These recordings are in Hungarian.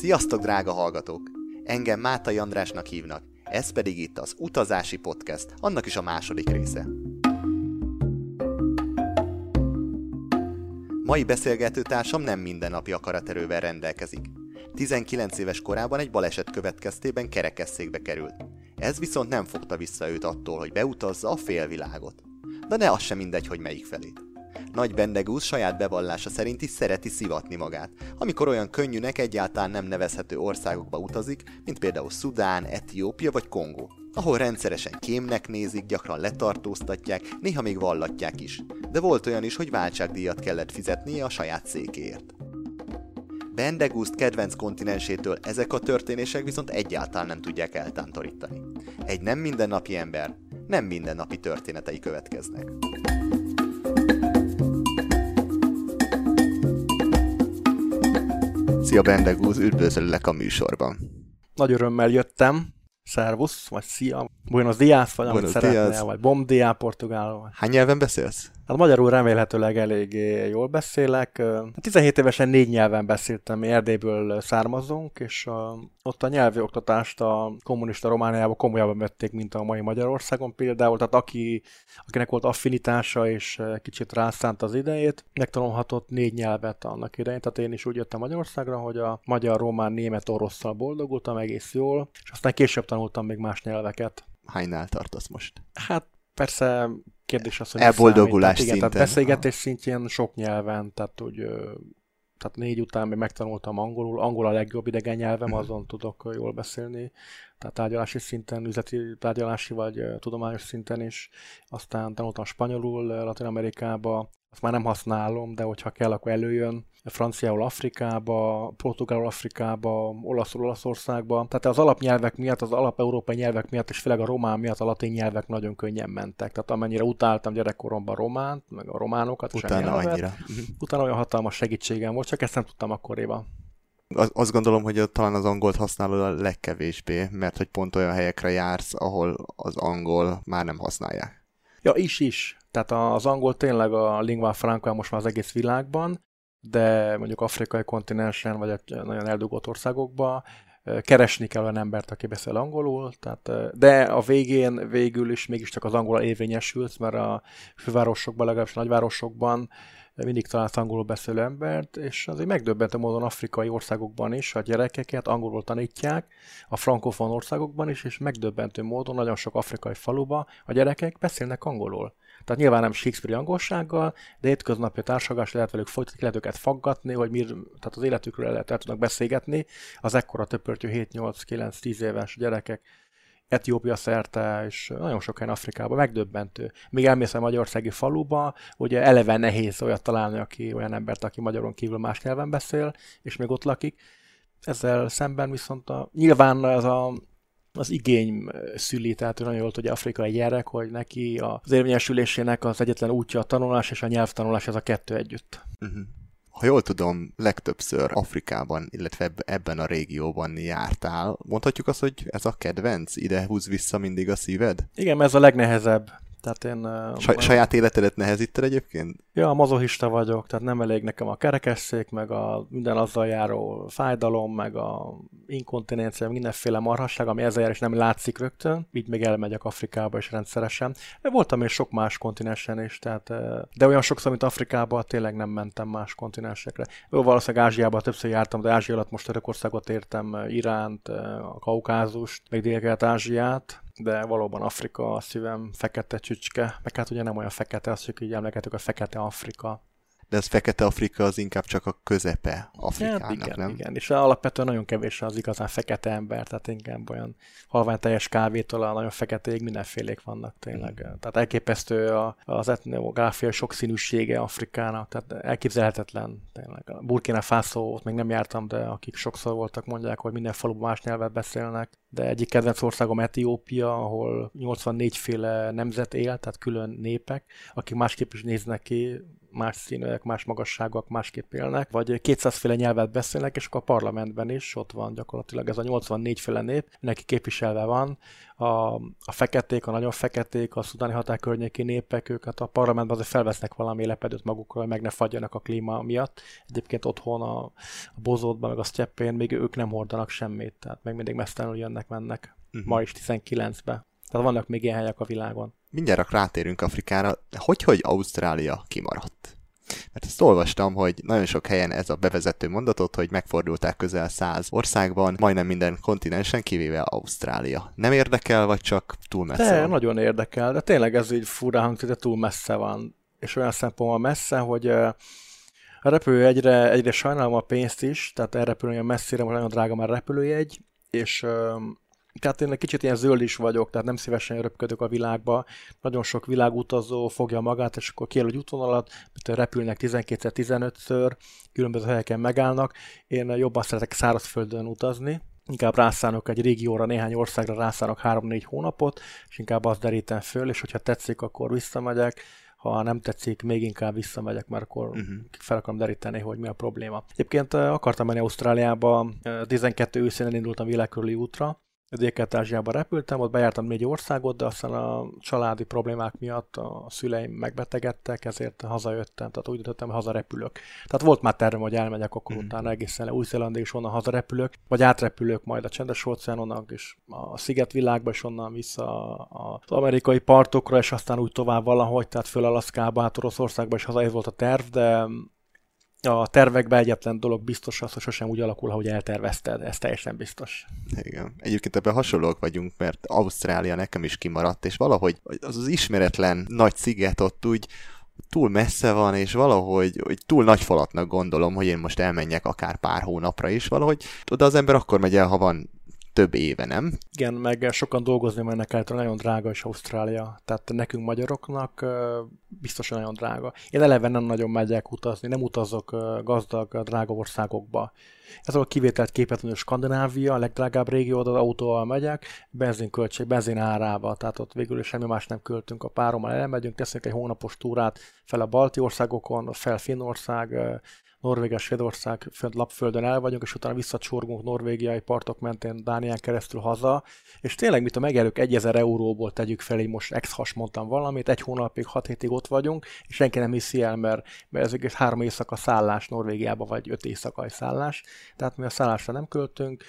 Sziasztok, drága hallgatók! Engem Mátai Andrásnak hívnak, ez pedig itt az Utazási Podcast, annak is a második része. Mai beszélgetőtársam nem mindennapi akaraterővel rendelkezik. 19 éves korában egy baleset következtében kerekesszékbe került. Ez viszont nem fogta vissza őt attól, hogy beutazza a félvilágot. De ne az sem mindegy, hogy melyik felét. Nagy Bendegúz saját bevallása szerint is szereti szivatni magát, amikor olyan könnyűnek egyáltalán nem nevezhető országokba utazik, mint például Szudán, Etiópia vagy Kongó, ahol rendszeresen kémnek nézik, gyakran letartóztatják, néha még vallatják is. De volt olyan is, hogy váltságdíjat kellett fizetnie a saját székéért. Bendegúzt kedvenc kontinensétől ezek a történések viszont egyáltalán nem tudják eltántorítani. Egy nem mindennapi ember, nem mindennapi történetei következnek. Szia Bendegúz, üdvözöllek a műsorban. Nagy örömmel jöttem. Szervusz, vagy szia. Buenos dias, vagy amit szeretnél, vagy bom dia, portugál. Hány nyelven beszélsz? Hát magyarul remélhetőleg eléggé jól beszélek. 17 évesen négy nyelven beszéltem, mi Erdélyből származunk, és ott a nyelvi oktatást a kommunista Romániában komolyabban vették, mint a mai Magyarországon például. Tehát aki, akinek volt affinitása és kicsit rászánt az idejét, megtanulhatott négy nyelvet annak idején. Tehát én is úgy jöttem Magyarországra, hogy a magyar, román, német, orosszal boldogultam egész jól, és aztán később tanultam még más nyelveket. Hánynál tartasz most? Hát persze kérdés az, hogy Elboldogulás számít. tehát, igen, tehát beszélgetés szintjén sok nyelven, tehát úgy tehát négy után még megtanultam angolul, angol a legjobb idegen nyelvem, uh-huh. azon tudok jól beszélni, tehát tárgyalási szinten, üzleti tárgyalási vagy tudományos szinten is. Aztán tanultam spanyolul Latin Amerikába, azt már nem használom, de hogyha kell, akkor előjön franciául Afrikába, portugálul Afrikába, olaszul Olaszországba. Tehát az alapnyelvek miatt, az alap-európai nyelvek miatt, és főleg a román miatt a latin nyelvek nagyon könnyen mentek. Tehát amennyire utáltam gyerekkoromban románt, meg a románokat, utána annyira. Utána olyan hatalmas segítségem volt, csak ezt nem tudtam akkoriban. Az, azt gondolom, hogy talán az angolt használod a legkevésbé, mert hogy pont olyan helyekre jársz, ahol az angol már nem használják. Ja, is is. Tehát az angol tényleg a lingua franca most már az egész világban, de mondjuk afrikai kontinensen, vagy nagyon eldugott országokban keresni kell olyan embert, aki beszél angolul, tehát, de a végén végül is mégiscsak az angol érvényesült, mert a fővárosokban, legalábbis a nagyvárosokban mindig talált angolul beszélő embert, és azért megdöbbentő módon afrikai országokban is a gyerekeket angolul tanítják, a frankofon országokban is, és megdöbbentő módon nagyon sok afrikai faluba a gyerekek beszélnek angolul. Tehát nyilván nem Shakespeare angolsággal, de hétköznapi társadalmas lehet velük folytatni, lehet őket faggatni, hogy mir, tehát az életükről lehet el tudnak beszélgetni. Az ekkora töpörtyű 7, 8, 9, 10 éves gyerekek Etiópia szerte, és nagyon sok helyen Afrikában, megdöbbentő. Még elmész a magyarországi faluba, ugye eleve nehéz olyat találni, aki olyan embert, aki magyaron kívül más nyelven beszél, és még ott lakik. Ezzel szemben viszont a, nyilván ez a az igény szüli, tehát nagyon jól tudja afrikai gyerek, hogy neki az érvényesülésének az egyetlen útja a tanulás és a nyelvtanulás, ez a kettő együtt. Uh-huh. Ha jól tudom, legtöbbször Afrikában, illetve ebben a régióban jártál. Mondhatjuk azt, hogy ez a kedvenc? Ide húz vissza mindig a szíved? Igen, ez a legnehezebb. Tehát én... Saj, saját életedet nehezíted egyébként? Ja, mazohista vagyok, tehát nem elég nekem a kerekesszék, meg a minden azzal járó fájdalom, meg a inkontinencia, mindenféle marhasság, ami ezzel jár, és nem látszik rögtön, így még elmegyek Afrikába is rendszeresen. Voltam és sok más kontinensen is, tehát, de olyan sokszor, mint Afrikába, tényleg nem mentem más kontinensekre. Jó, valószínűleg Ázsiában többször jártam, de Ázsia alatt most Törökországot értem, Iránt, a Kaukázust, meg Dél-Kelet-Ázsiát, de valóban Afrika a szívem fekete csücske, meg hát ugye nem olyan fekete, azt hogy így emlegetük, a fekete Afrika. De ez fekete Afrika az inkább csak a közepe Afrikának, hát igen, nem? Igen, és alapvetően nagyon kevés az igazán fekete ember, tehát inkább olyan halvány teljes kávétól a nagyon feketék mindenfélék vannak tényleg. Mm. Tehát elképesztő a, az etnográfia sokszínűsége Afrikának, tehát elképzelhetetlen tényleg. A Burkina Faso, ott még nem jártam, de akik sokszor voltak, mondják, hogy minden faluban más nyelvet beszélnek, de egyik kedvenc országom Etiópia, ahol 84 féle nemzet él, tehát külön népek, akik másképp is néznek ki, más színűek, más magasságok, másképp élnek, vagy 200 féle nyelvet beszélnek, és akkor a parlamentben is ott van gyakorlatilag ez a 84 féle nép, neki képviselve van, a, a feketék, a nagyon feketék, a szudáni határ környéki népek, őket a parlamentben azért felvesznek valami lepedőt magukról, hogy meg ne fagyjanak a klíma miatt. Egyébként otthon a, a bozótban, meg a sztyeppén még ők nem hordanak semmit, tehát meg mindig mesztelenül jönnek, mennek. Uh-huh. Ma is 19-be. Tehát vannak még ilyen helyek a világon. Mindjárt rátérünk Afrikára. Hogy, hogy Ausztrália kimaradt? Mert ezt olvastam, hogy nagyon sok helyen ez a bevezető mondatot, hogy megfordulták közel száz országban, majdnem minden kontinensen, kivéve Ausztrália. Nem érdekel, vagy csak túl messze de, van? nagyon érdekel, de tényleg ez így fura hangzik, de túl messze van. És olyan szempontból messze, hogy a repülő egyre, egyre sajnálom a pénzt is, tehát elrepülni olyan messzire, most nagyon drága már repülőjegy, és tehát én egy kicsit ilyen zöld is vagyok, tehát nem szívesen röpködök a világba. Nagyon sok világutazó fogja magát, és akkor kiel egy útvonalat, repülnek 12-15-ször, különböző helyeken megállnak. Én jobban szeretek szárazföldön utazni, inkább rászánok egy régióra, néhány országra rászánok 3-4 hónapot, és inkább azt derítem föl, és hogyha tetszik, akkor visszamegyek, ha nem tetszik, még inkább visszamegyek, mert akkor uh-huh. fel akarom deríteni, hogy mi a probléma. Egyébként akartam menni Ausztráliába, 12 őszén elindultam világkörüli útra, Dél-Kelet-Ázsiába repültem, ott bejártam négy országot, de aztán a családi problémák miatt a szüleim megbetegedtek, ezért hazajöttem, tehát úgy döntöttem, hogy hazarepülök. Tehát volt már tervem, hogy elmegyek akkor mm. utána egészen le új és onnan hazarepülök, vagy átrepülök majd a csendes óceánon, és a szigetvilágba, és onnan vissza az amerikai partokra, és aztán úgy tovább valahogy, tehát föl Alaszkába, át Oroszországba, és haza ez volt a terv, de a tervekben egyetlen dolog biztos az, hogy sosem úgy alakul, ahogy eltervezted, ez teljesen biztos. Igen. Egyébként ebben hasonlók vagyunk, mert Ausztrália nekem is kimaradt, és valahogy az az ismeretlen nagy sziget ott úgy túl messze van, és valahogy hogy túl nagy falatnak gondolom, hogy én most elmenjek akár pár hónapra is, valahogy oda az ember akkor megy el, ha van több éve, nem? Igen, meg sokan dolgozni mennek el, nagyon drága is Ausztrália. Tehát nekünk magyaroknak biztosan nagyon drága. Én eleve nem nagyon megyek utazni, nem utazok gazdag, drága országokba. Ez a kivételt képet, hogy Skandinávia, a legdrágább régió, az autóval megyek, benzinköltség, benzin árába, tehát ott végül semmi más nem költünk a párommal, elmegyünk, teszünk egy hónapos túrát fel a balti országokon, fel Finnország, Norvégia, Svédország lapföldön el vagyunk, és utána visszacsorgunk norvégiai partok mentén Dánián keresztül haza, és tényleg, mit a megelők 1000 euróból tegyük fel, így most ex-has mondtam valamit, egy hónapig, hat hétig ott vagyunk, és senki nem hiszi el, mert, mert ez egész három éjszaka szállás Norvégiába, vagy öt éjszakai szállás, tehát mi a szállásra nem költünk,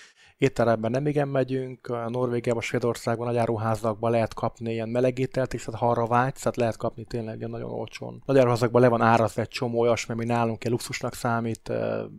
étteremben nem igen megyünk, a Norvégiában, Svédországban, nagy áruházakban lehet kapni ilyen melegételt is, tehát ha arra vágysz, tehát lehet kapni tényleg ilyen nagyon olcsón. Nagy áruházakban le van árazva egy csomó olyasmi, ami nálunk egy luxusnak számít,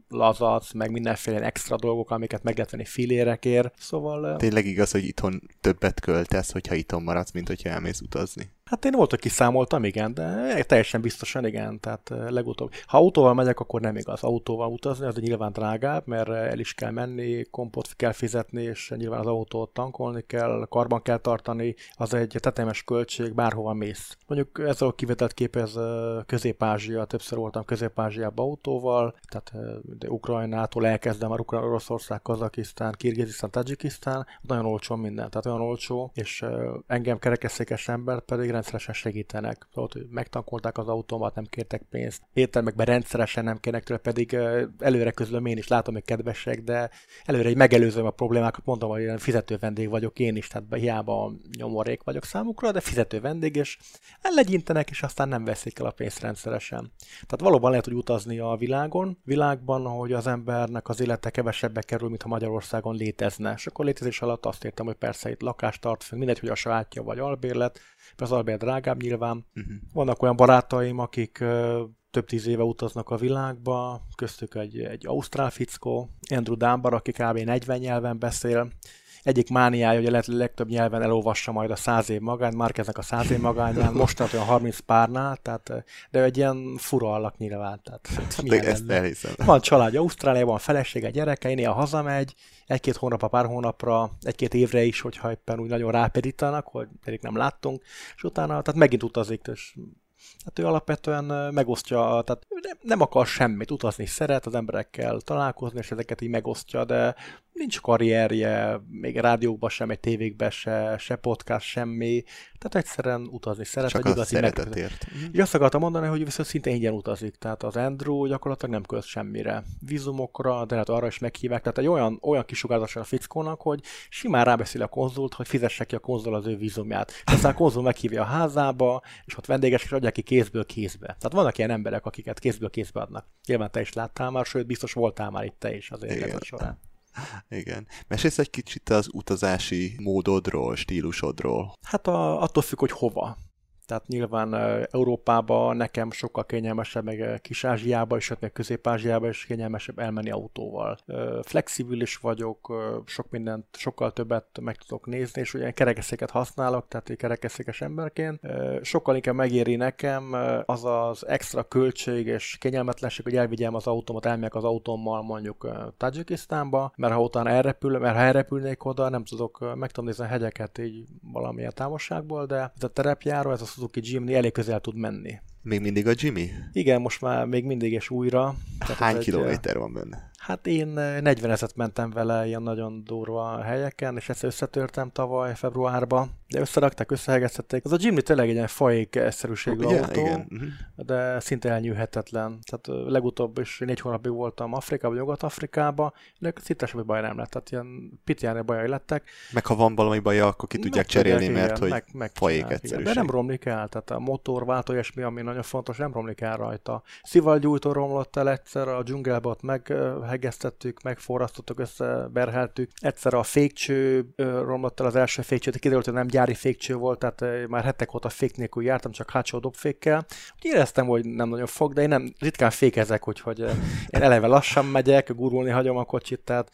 lazac, meg mindenféle extra dolgok, amiket meg lehet venni filérekért. Szóval... Tényleg igaz, hogy itthon többet költesz, hogyha itthon maradsz, mint hogyha elmész utazni. Hát én volt, hogy kiszámoltam, igen, de teljesen biztosan igen, tehát legutóbb. Ha autóval megyek, akkor nem igaz. Autóval utazni, az nyilván drágább, mert el is kell menni, kompot kell fizetni, és nyilván az autót tankolni kell, karban kell tartani, az egy tetemes költség, bárhova mész. Mondjuk ez a kivetett kép, ez Közép-Ázsia, többször voltam Közép-Ázsiában autóval, tehát de Ukrajnától elkezdem már Ukra- Oroszország, Kazakisztán, Kirgizisztán, Tajikisztán, nagyon olcsó minden, tehát olyan olcsó, és engem kerekesszékes ember pedig rendszeresen segítenek. Szóval, hogy megtankolták az autómat, nem kértek pénzt. Éttermekben rendszeresen nem kérnek tőle, pedig előre közlöm én is látom, hogy kedvesek, de előre egy megelőzöm a problémákat, mondom, hogy fizető vendég vagyok én is, tehát hiába nyomorék vagyok számukra, de fizető vendég, és legyintenek, és aztán nem veszik el a pénzt rendszeresen. Tehát valóban lehet, hogy utazni a világon, világban, hogy az embernek az élete kevesebbe kerül, mint ha Magyarországon létezne. És akkor létezés alatt azt értem, hogy persze itt lakást tart fönn, mindegy, hogy a sajátja vagy albérlet, az albért drágább nyilván. Uh-huh. Vannak olyan barátaim, akik több tíz éve utaznak a világba, köztük egy, egy ausztrál fickó, Andrew Dunbar, aki kb. 40 nyelven beszél, egyik mániája, hogy a legtöbb nyelven elolvassa majd a száz év magán, már ezek a száz év magányán, most olyan 30 párnál, tehát, de egy ilyen fura alak nyilván. Tehát, de ezt elhiszem. Van családja Ausztráliában, felesége, gyereke, néha hazamegy, egy-két hónapra, pár hónapra, egy-két évre is, hogyha éppen úgy nagyon rápedítanak, hogy pedig nem láttunk, és utána, tehát megint utazik, és Hát ő alapvetően megosztja, tehát nem akar semmit, utazni szeret, az emberekkel találkozni, és ezeket így megosztja, de nincs karrierje, még rádiókban sem, egy tévékben se, se podcast, semmi. Tehát egyszerűen utazni szeret, Csak vagy a szeretetért. Meg... És azt akartam mondani, hogy viszont szinte ingyen utazik. Tehát az Andrew gyakorlatilag nem költ semmire. Vizumokra, de hát arra is meghívják. Tehát egy olyan, olyan kisugárzása a fickónak, hogy simán rábeszél a konzult, hogy fizesse ki a konzul az ő vízumját. Aztán a konzul meghívja a házába, és ott vendéges, és adják ki kézből kézbe. Tehát vannak ilyen emberek, akiket kézből kézbe adnak. Nyilván te is láttál már, sőt, biztos voltál már itt te is az életed során. Igen. Mesélsz egy kicsit az utazási módodról, stílusodról? Hát a, attól függ, hogy hova. Tehát nyilván Európában nekem sokkal kényelmesebb, meg Kis-Ázsiába, és meg Közép-Ázsiába is kényelmesebb elmenni autóval. Flexibilis vagyok, sok mindent, sokkal többet meg tudok nézni, és ugye kerekesszéket használok, tehát egy kerekesszékes emberként. Sokkal inkább megéri nekem az az extra költség és kényelmetlenség, hogy elvigyem az autómat, elmegyek az autómmal mondjuk Tajikisztánba, mert ha utána elrepül, mert ha elrepülnék oda, nem tudok, meg tudom nézni a hegyeket így valamilyen távolságból, de ez a terepjáró, ez a Suzuki Jimny elég közel tud menni. Még mindig a Jimmy? Igen, most már még mindig és újra. Hány kilométer van benne? Hát én 40 ezet mentem vele ilyen nagyon durva helyeken, és ezt összetörtem tavaly februárban, de összerakták, összehegeztették. Az a Jimny tényleg egy ilyen faék-szerűségű Ugye? autó, Igen. Uh-huh. de szinte elnyűhetetlen. Tehát legutóbb is négy hónapig voltam Afrikában, Nyugat-Afrikában, de szinte semmi baj nem lett, tehát ilyen pitjáni bajai lettek. Meg ha van valami baja, akkor ki tudják cserélni, igen, mert hogy meg, meg faék egyszerűség. De nem romlik el, tehát a motorváltó és mi, ami nagyon fontos, nem romlik el rajta. Szivalgyújtó romlott el egyszer, a dzsungelbe ott meghegeztettük, megforrasztottuk, összeberheltük. Egyszer a fékcső romlott el az első fékcső, de kiderült, hogy nem gyári fékcső volt, tehát már hetek óta fék nélkül jártam, csak hátsó dobfékkel. Úgy éreztem, hogy nem nagyon fog, de én nem ritkán fékezek, úgyhogy én eleve lassan megyek, gurulni hagyom a kocsit, tehát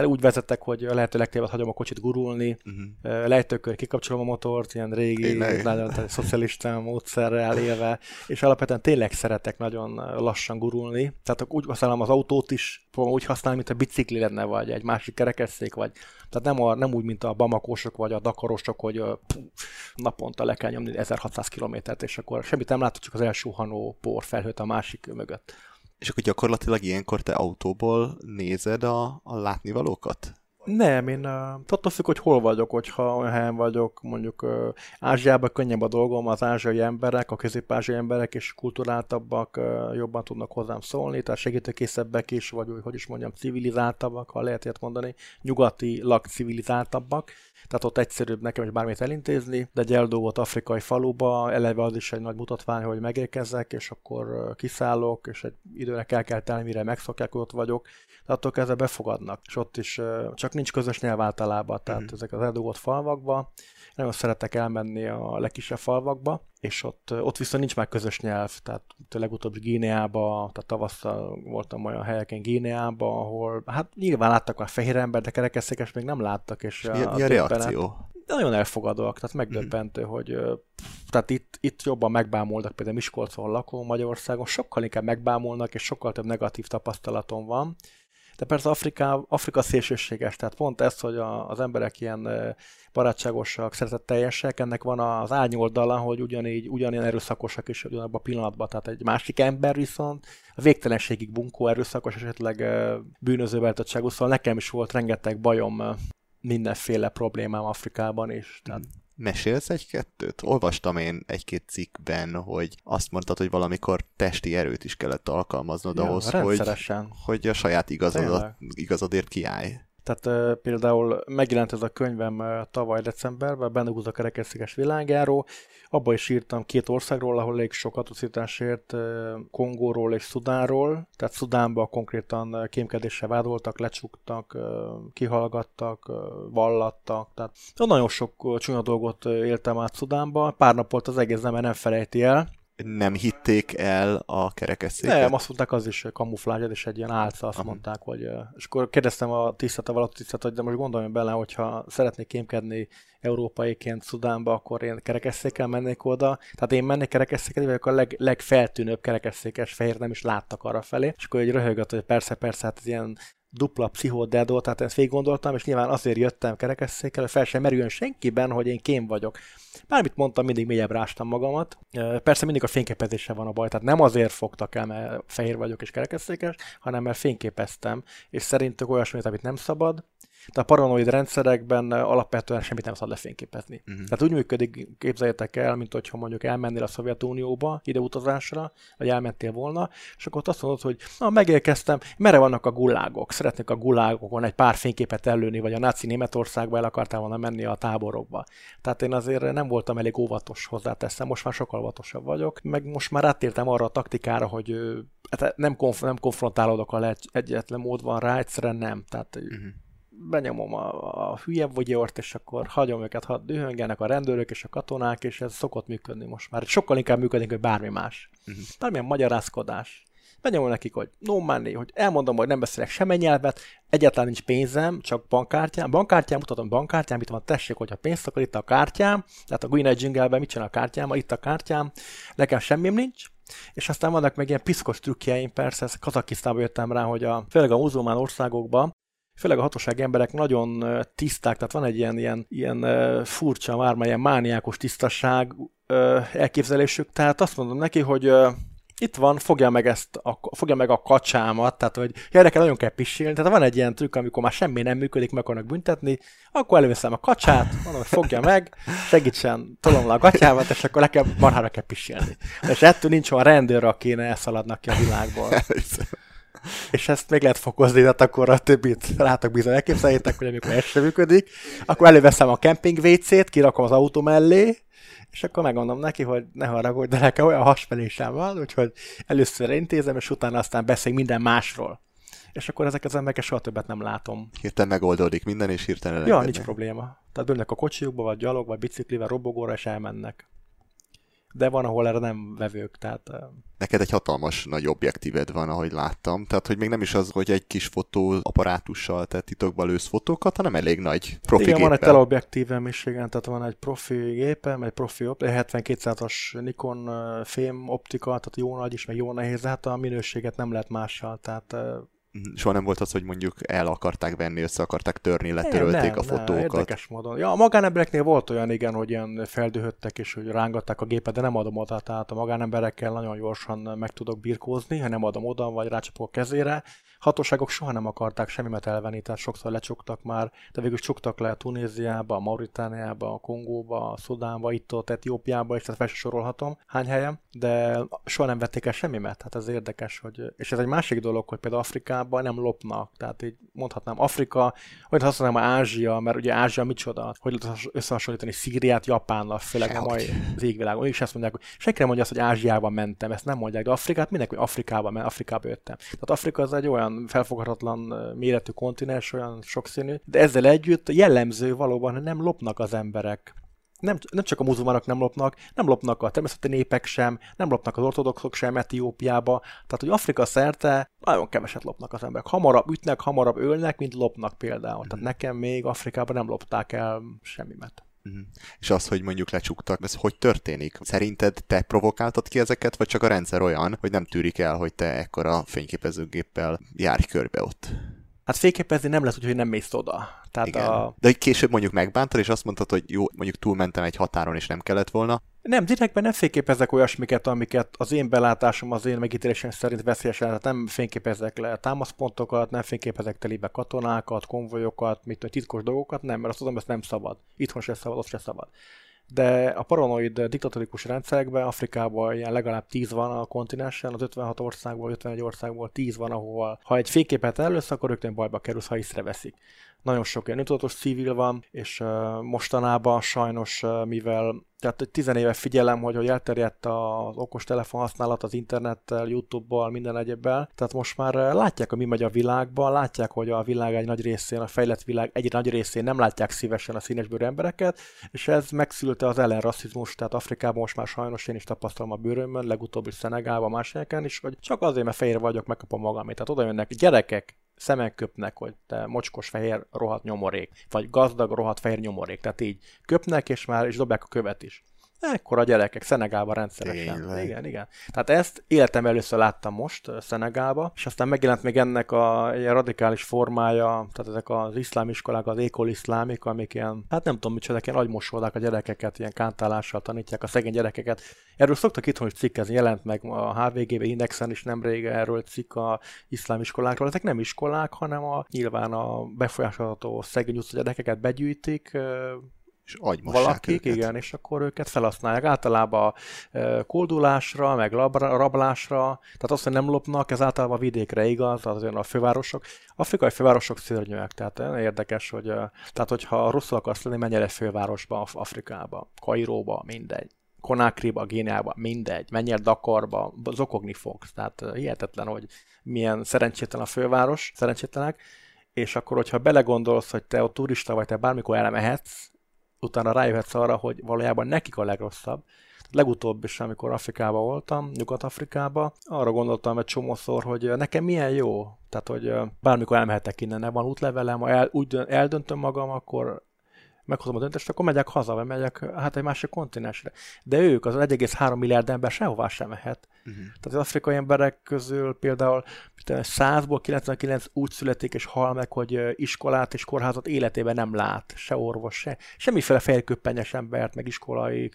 úgy vezettek, hogy a lehető legtöbbet hagyom a kocsit gurulni, uh-huh. lejtőkör kikapcsolom a motort, ilyen régi, nagyon szocialista módszerrel élve, és alapvetően tényleg szeretek nagyon lassan gurulni. Tehát úgy használom az autót is, fogom úgy használni, mint a bicikli lenne, vagy egy másik kerekesszék, vagy tehát nem, a, nem úgy, mint a bamakósok, vagy a dakarosok, hogy pú, naponta le kell nyomni 1600 kilométert, és akkor semmit nem látok, csak az elsuhanó por felhőt a másik mögött. És akkor gyakorlatilag ilyenkor te autóból nézed a, a látnivalókat? Nem, én uh, attól függ, hogy hol vagyok, hogyha olyan helyen vagyok, mondjuk uh, Ázsiában könnyebb a dolgom, az ázsiai emberek, a közép-ázsiai emberek is kulturáltabbak, uh, jobban tudnak hozzám szólni, tehát segítőkészebbek is, vagy úgy, hogy is mondjam, civilizáltabbak, ha lehet ilyet mondani, nyugatilag civilizáltabbak, tehát ott egyszerűbb nekem is bármit elintézni, de egy eldolgott afrikai faluba, eleve az is egy nagy mutatvány, hogy megérkezzek, és akkor kiszállok, és egy időnek el kell telni, mire megszokják, hogy ott vagyok, de attól kezdve befogadnak, és ott is uh, csak nincs közös nyelv általában, tehát mm. ezek az eldugott falvakba. Nagyon szeretek elmenni a legkisebb falvakba, és ott, ott viszont nincs már közös nyelv, tehát legutóbb Gíneába, tehát tavasszal voltam olyan helyeken Gíneába, ahol hát nyilván láttak a fehér ember, de kerekesszékes még nem láttak. És, és mi, a, mi a reakció? Nagyon elfogadóak, tehát megdöbbentő, mm. hogy tehát itt, itt jobban megbámulnak, például Miskolcon lakom Magyarországon, sokkal inkább megbámulnak, és sokkal több negatív tapasztalatom van. De persze Afrika, Afrika szélsőséges, tehát pont ez, hogy a, az emberek ilyen barátságosak, szeretetteljesek, ennek van az árnyoldala, hogy ugyanígy, ugyanilyen erőszakosak is ugyanabban a pillanatban. Tehát egy másik ember viszont a végtelenségig bunkó erőszakos, esetleg bűnöző váltottságú, szóval nekem is volt rengeteg bajom, mindenféle problémám Afrikában is. Tehát Mesélsz egy-kettőt? Olvastam én egy-két cikkben, hogy azt mondtad, hogy valamikor testi erőt is kellett alkalmaznod Ja, ahhoz, hogy, hogy a saját igazodat, Tényleg. igazadért kiállj. Tehát például megjelent ez a könyvem tavaly decemberben, benne húz a kerekesszékes világjáró, abba is írtam két országról, ahol elég sok atrocitásért, Kongóról és Szudánról, tehát Szudánban konkrétan kémkedéssel vádoltak, lecsuktak, kihallgattak, vallattak, tehát nagyon sok csúnya dolgot éltem át Szudánba, pár nap volt az egész, nem, mert nem felejti el, Nem hitték el a kerekesszéket? nem, azt mondták, az is kamuflágy, és egy ilyen álca, azt Aha. mondták, hogy... És akkor kérdeztem a tisztet, a valaki tisztet, hogy de most gondolj bele, hogyha szeretnék kémkedni európaiként Szudánba, akkor én kerekesszékkel mennék oda. Tehát én mennék kerekesszékkel, vagyok a leg, legfeltűnőbb kerekesszékes fehér, nem is láttak arra felé. És akkor egy röhögött, hogy persze, persze, hát ez ilyen dupla pszichodedó, tehát ezt végig gondoltam, és nyilván azért jöttem kerekesszékkel, hogy fel sem merüljön senkiben, hogy én kém vagyok. Bármit mondtam, mindig mélyebb rástam magamat. Persze mindig a fényképezéssel van a baj, tehát nem azért fogtak el, mert fehér vagyok és kerekesszékes, hanem mert fényképeztem, és szerintük olyasmit, amit nem szabad, de a paranoid rendszerekben alapvetően semmit nem szabad lefényképezni. Uh-huh. Tehát úgy működik, képzeljétek el, mint hogyha mondjuk elmennél a Szovjetunióba ide utazásra, vagy elmentél volna, és akkor azt mondod, hogy na, megérkeztem, merre vannak a gullágok? Szeretnék a gullágokon egy pár fényképet előni, vagy a náci Németországba el akartál volna menni a táborokba. Tehát én azért nem voltam elég óvatos hozzáteszem, most már sokkal óvatosabb vagyok, meg most már áttértem arra a taktikára, hogy hát nem, konf- nem konfrontálódok, a egyetlen mód van rá, egyszerűen nem. Tehát uh-huh benyomom a, a hülye vogyort, és akkor hagyom őket, ha dühöngenek a rendőrök és a katonák, és ez szokott működni most már. Sokkal inkább működik, hogy bármi más. Uh-huh. Bármilyen magyarázkodás. Benyomom nekik, hogy no money, hogy elmondom, hogy nem beszélek semmi nyelvet, egyáltalán nincs pénzem, csak bankkártyám. Bankkártyám, mutatom bankkártyám, itt van, tessék, hogyha pénzt akar, itt a kártyám. Tehát a Green Jingle-ben mit csinál a kártyám, itt a kártyám, nekem semmim nincs. És aztán vannak meg ilyen piszkos trükkjeim, persze, ez Kazakisztánba jöttem rá, hogy a, főleg a muzulmán országokban főleg a hatóság emberek nagyon tiszták, tehát van egy ilyen, ilyen, ilyen furcsa, már ilyen mániákos tisztaság elképzelésük, tehát azt mondom neki, hogy itt van, fogja meg ezt, a, fogja meg a kacsámat, tehát hogy gyereke nagyon kell pisilni, tehát van egy ilyen trükk, amikor már semmi nem működik, meg akarnak büntetni, akkor előveszem a kacsát, mondom, hogy fogja meg, segítsen, tolom le a gatyámat, és akkor nekem marhára kell pisilni. És ettől nincs olyan rendőr, aki ne elszaladnak ki a világból. És ezt még lehet fokozni, tehát akkor a többit rátok bizony elképzeljétek, hogy amikor ez sem működik, akkor előveszem a camping WC-t, kirakom az autó mellé, és akkor megmondom neki, hogy ne haragudj, de nekem olyan hasmenésem van, úgyhogy először intézem, és utána aztán beszéljünk minden másról. És akkor ezek az embereket soha többet nem látom. Hirtelen megoldódik minden, és hirtelen Ja, nincs probléma. Tehát bőnnek a kocsijukba, vagy gyalog, vagy biciklivel, robogóra, és elmennek de van, ahol erre nem vevők, tehát... Neked egy hatalmas nagy objektíved van, ahogy láttam, tehát hogy még nem is az, hogy egy kis fotóapparátussal, tehát titokban lősz fotókat, hanem elég nagy profi Igen, géppel. van egy teleobjektívem is, igen, tehát van egy profi gépem, egy profi op- 7200-as Nikon fém optika, tehát jó nagy is, meg jó nehéz, hát a minőséget nem lehet mással, tehát. Soha nem volt az, hogy mondjuk el akarták venni, össze akarták törni, letörölték nem, a fotókat. Nem, érdekes módon. Ja, a magánembereknél volt olyan, igen, hogy ilyen feldühöttek és hogy rángatták a gépet, de nem adom oda, tehát a magánemberekkel nagyon gyorsan meg tudok birkózni, ha nem adom oda, vagy rácsapok a kezére. Hatóságok soha nem akarták semmimet elvenni, tehát sokszor lecsuktak már, de végül csuktak le a Tunéziába, a Mauritániába, a Kongóba, a Szudánba, itt ott Etiópiába, és tehát fel sorolhatom hány helyen, de soha nem vették el semmimet, tehát ez érdekes, hogy, és ez egy másik dolog, hogy például Afrikában nem lopnak. Tehát így mondhatnám Afrika, vagy használnám Ázsia, mert ugye Ázsia micsoda, hogy lehet összehasonlítani Szíriát Japánnal, főleg a mai égvilágon. És ezt mondják, hogy senki nem mondja azt, hogy Ázsiában mentem, ezt nem mondják, de Afrikát mindenki Afrikában, mert Afrikába jöttem. Tehát Afrika az egy olyan felfoghatatlan méretű kontinens, olyan sokszínű, de ezzel együtt jellemző valóban, hogy nem lopnak az emberek nem, nem csak a muzulmánok nem lopnak, nem lopnak a természeti népek sem, nem lopnak az ortodoxok sem Etiópiába, tehát hogy Afrika szerte nagyon keveset lopnak az emberek. Hamarabb ütnek, hamarabb ölnek, mint lopnak például. Mm. Tehát mhm. nekem még Afrikában nem lopták el semmimet. Mm. És az, hogy mondjuk lecsuktak, ez hogy történik? Szerinted te provokáltad ki ezeket, vagy csak a rendszer olyan, hogy nem tűrik el, hogy te ekkora fényképezőgéppel járj körbe ott? Hát fényképezni nem lesz úgy, hogy nem mész oda. Tehát Igen. A... De hogy később mondjuk megbántad, és azt mondtad, hogy jó, mondjuk túlmentem egy határon, és nem kellett volna. Nem, direktben nem fényképezek olyasmiket, amiket az én belátásom, az én megítélésem szerint veszélyesen, tehát nem fényképezek le támaszpontokat, nem fényképezek telibe katonákat, konvojokat, mit titkos dolgokat, nem, mert azt tudom, ezt nem szabad. Itthon se szabad, ott se szabad de a paranoid diktatórikus rendszerekben Afrikában ilyen legalább 10 van a kontinensen, az 56 országból, 51 országból 10 van, ahol ha egy fényképet elősz, akkor rögtön bajba kerülsz, ha észreveszik. Nagyon sok ilyen tudatos civil van, és mostanában sajnos, mivel tehát tizenéve figyelem, hogy, hogy elterjedt az okos telefon használat az internettel, YouTube-bal, minden egyebbel. Tehát most már látják, hogy mi megy a világban, látják, hogy a világ egy nagy részén, a fejlett világ egy nagy részén nem látják szívesen a színesbőrű embereket, és ez megszülte az ellenrasszizmus, tehát Afrikában most már sajnos én is tapasztalom a bőrömön, legutóbb is Szenegálban, más helyeken is, hogy csak azért, mert fehér vagyok, megkapom magamét. Tehát oda jönnek gyerekek, szemek köpnek, hogy te mocskos fehér rohadt nyomorék, vagy gazdag rohadt fehér nyomorék. Tehát így köpnek, és már is dobják a követ is. Ekkora gyerekek, Szenegálban rendszeresen. Tényleg. Igen, igen. Tehát ezt életem először láttam most ö, Szenegálba, és aztán megjelent még ennek a ilyen radikális formája, tehát ezek az iszlám iskolák, az ékol iszlámik, amik ilyen, hát nem tudom micsoda, ilyen agymosódák a gyerekeket, ilyen kántálással tanítják a szegény gyerekeket. Erről szoktak itthon is cikkezni, jelent meg a HVGV Indexen is nemrég erről cikk a iszlám iskolákról. Ezek nem iskolák, hanem a, nyilván a befolyásolható szegény gyerekeket begyűjtik, És agymossák valakik, őket. igen, és akkor őket felhasználják általában koldulásra, meg labra, rablásra, tehát azt, hogy nem lopnak, ez általában vidékre igaz, az olyan a fővárosok. Afrikai fővárosok szörnyűek, tehát érdekes, hogy tehát hogyha rosszul akarsz lenni, menj el egy fővárosba, Af- Afrikába, Kairóba, mindegy. Konakriba, Géniába, mindegy, menj el Dakarba, zokogni fogsz. Tehát hihetetlen, hogy milyen szerencsétlen a főváros, szerencsétlenek, és akkor, hogyha belegondolsz, hogy te ott turista vagy, te bármikor elmehetsz, utána rájöhetsz arra, hogy valójában nekik a legrosszabb. Legutóbb is, amikor Afrikában voltam, Nyugat-Afrikában, arra gondoltam egy csomószor, hogy nekem milyen jó. Tehát, hogy bármikor elmehetek innen, van útlevelem, ha el, úgy dön- eldöntöm magam, akkor meghozom a döntést, akkor megyek haza, vagy megyek hát egy másik kontinensre. De ők, az 1,3 milliárd ember sehová sem mehet. Uh-huh. Tehát az afrikai emberek közül például 100-ból 99 úgy születik és hal meg, hogy iskolát és kórházat életében nem lát, se orvos, se semmiféle fejköppenyes embert, meg iskolai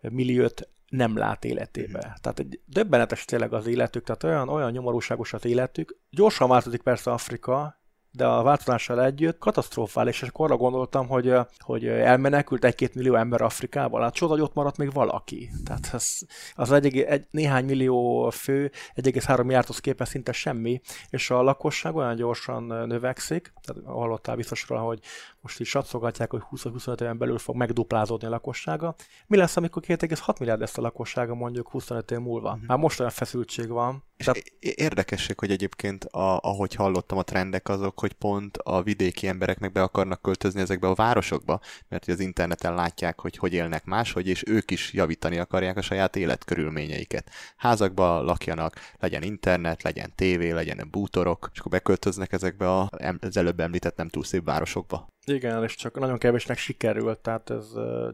milliót nem lát életébe. Mhm. Tehát egy döbbenetes tényleg az életük, tehát olyan, olyan nyomorúságos az életük. Gyorsan változik persze Afrika, de a változással együtt katasztrofális, és akkor arra gondoltam, hogy, hogy elmenekült egy-két millió ember Afrikába, hát csoda, hogy ott maradt még valaki. Tehát az, az egy, egy, néhány millió fő, 1,3 milliárdhoz képest szinte semmi, és a lakosság olyan gyorsan növekszik, tehát hallottál biztos hogy most is satszolgatják, hogy 20-25 éven belül fog megduplázódni a lakossága. Mi lesz, amikor 2,6 milliárd lesz a lakossága mondjuk 25 év múlva? Már most olyan feszültség van. És Tehát, érdekesség, hogy egyébként, a, ahogy hallottam, a trendek azok, hogy pont a vidéki emberek meg be akarnak költözni ezekbe a városokba, mert az interneten látják, hogy hogy élnek máshogy, és ők is javítani akarják a saját életkörülményeiket. Házakba lakjanak, legyen internet, legyen tévé, legyen bútorok, és akkor beköltöznek ezekbe a, az előbb említett nem túl szép városokba. Igen, és csak nagyon kevésnek sikerült, tehát ez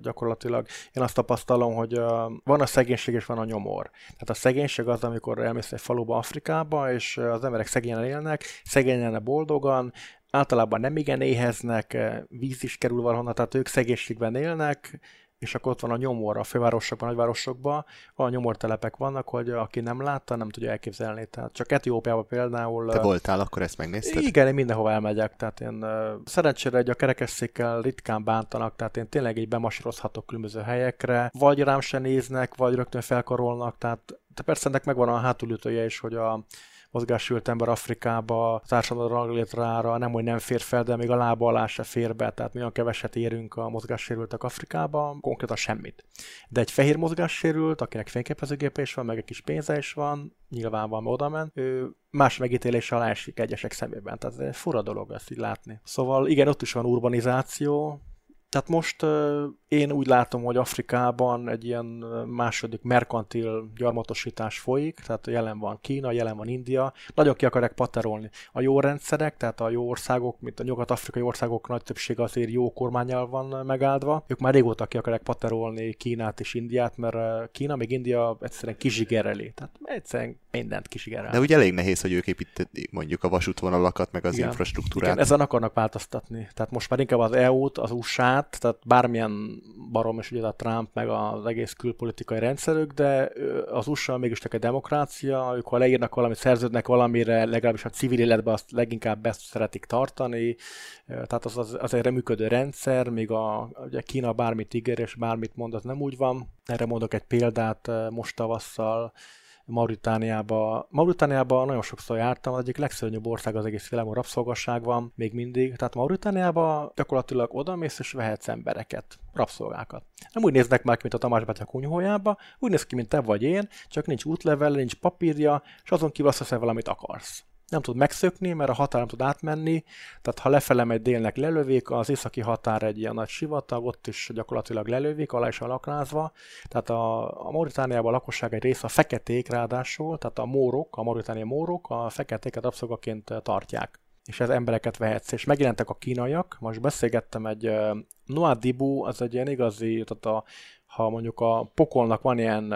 gyakorlatilag, én azt tapasztalom, hogy van a szegénység és van a nyomor. Tehát a szegénység az, amikor elmész egy faluba Afrikába, és az emberek szegényen élnek, szegényen boldogan, általában nem igen éheznek, víz is kerül valahonnan, tehát ők szegénységben élnek, és akkor ott van a nyomor a fővárosokban, nagyvárosokban, olyan nyomortelepek vannak, hogy aki nem látta, nem tudja elképzelni. Tehát csak Etiópiában például... Te voltál, akkor ezt megnézted? igen, én mindenhova elmegyek, tehát én szerencsére egy a kerekesszékkel ritkán bántanak, tehát én tényleg így bemasírozhatok különböző helyekre, vagy rám se néznek, vagy rögtön felkarolnak, tehát de persze ennek megvan a hátulütője is, hogy a mozgássült ember Afrikába, a társadalom létrára nem, hogy nem fér fel, de még a lába alá se fér be, tehát olyan keveset érünk a mozgássérültek Afrikába, konkrétan semmit. De egy fehér mozgássérült, akinek fényképezőgépe is van, meg egy kis pénze is van, nyilván van, oda ment, ő más megítélés alá esik egyesek szemében. Tehát ez egy fura dolog ezt így látni. Szóval igen, ott is van urbanizáció, tehát most én úgy látom, hogy Afrikában egy ilyen második merkantil gyarmatosítás folyik, tehát jelen van Kína, jelen van India, nagyon ki akarják paterolni. A jó rendszerek, tehát a jó országok, mint a nyugat-afrikai országok nagy többsége azért jó kormányjal van megáldva, ők már régóta ki akarják paterolni Kínát és Indiát, mert Kína még India egyszerűen kizsigereli. Tehát egyszerűen mindent kizsigerel. De ugye elég nehéz, hogy ők építették mondjuk a vasútvonalakat, meg az Igen. infrastruktúrát. Igen, ezen akarnak változtatni. Tehát most már inkább az EU-t, az USA-t, tehát bármilyen barom is ugye a Trump, meg az egész külpolitikai rendszerük, de az USA mégis csak egy demokrácia, ők ha leírnak valamit, szerződnek valamire, legalábbis a civil életben azt leginkább ezt szeretik tartani, tehát az, az, az egy működő rendszer, míg a, ugye Kína bármit ígér és bármit mond, az nem úgy van. Erre mondok egy példát most tavasszal, Mauritániába. Mauritániában nagyon sokszor jártam, az egyik legszörnyűbb ország az egész világon, rabszolgasság van még mindig. Tehát Mauritániába gyakorlatilag odamész és vehetsz embereket, rabszolgákat. Nem úgy néznek ki, mint a Tamás Bátya kunyhójába, úgy néz ki, mint te vagy én, csak nincs útlevel, nincs papírja, és azon kívül azt valamit akarsz nem tud megszökni, mert a határ nem tud átmenni, tehát ha lefele megy délnek lelövik, az északi határ egy ilyen nagy sivatag, ott is gyakorlatilag lelövik, alá is van lakrázva, tehát a, a Mauritániában a lakosság egy része a feketék ráadásul, tehát a mórok, a mauritániai mórok a feketéket rabszolgaként tartják. és ez embereket vehetsz. És megjelentek a kínaiak, most beszélgettem egy uh, Noah Dibu, az egy ilyen igazi, tehát a, ha mondjuk a pokolnak van ilyen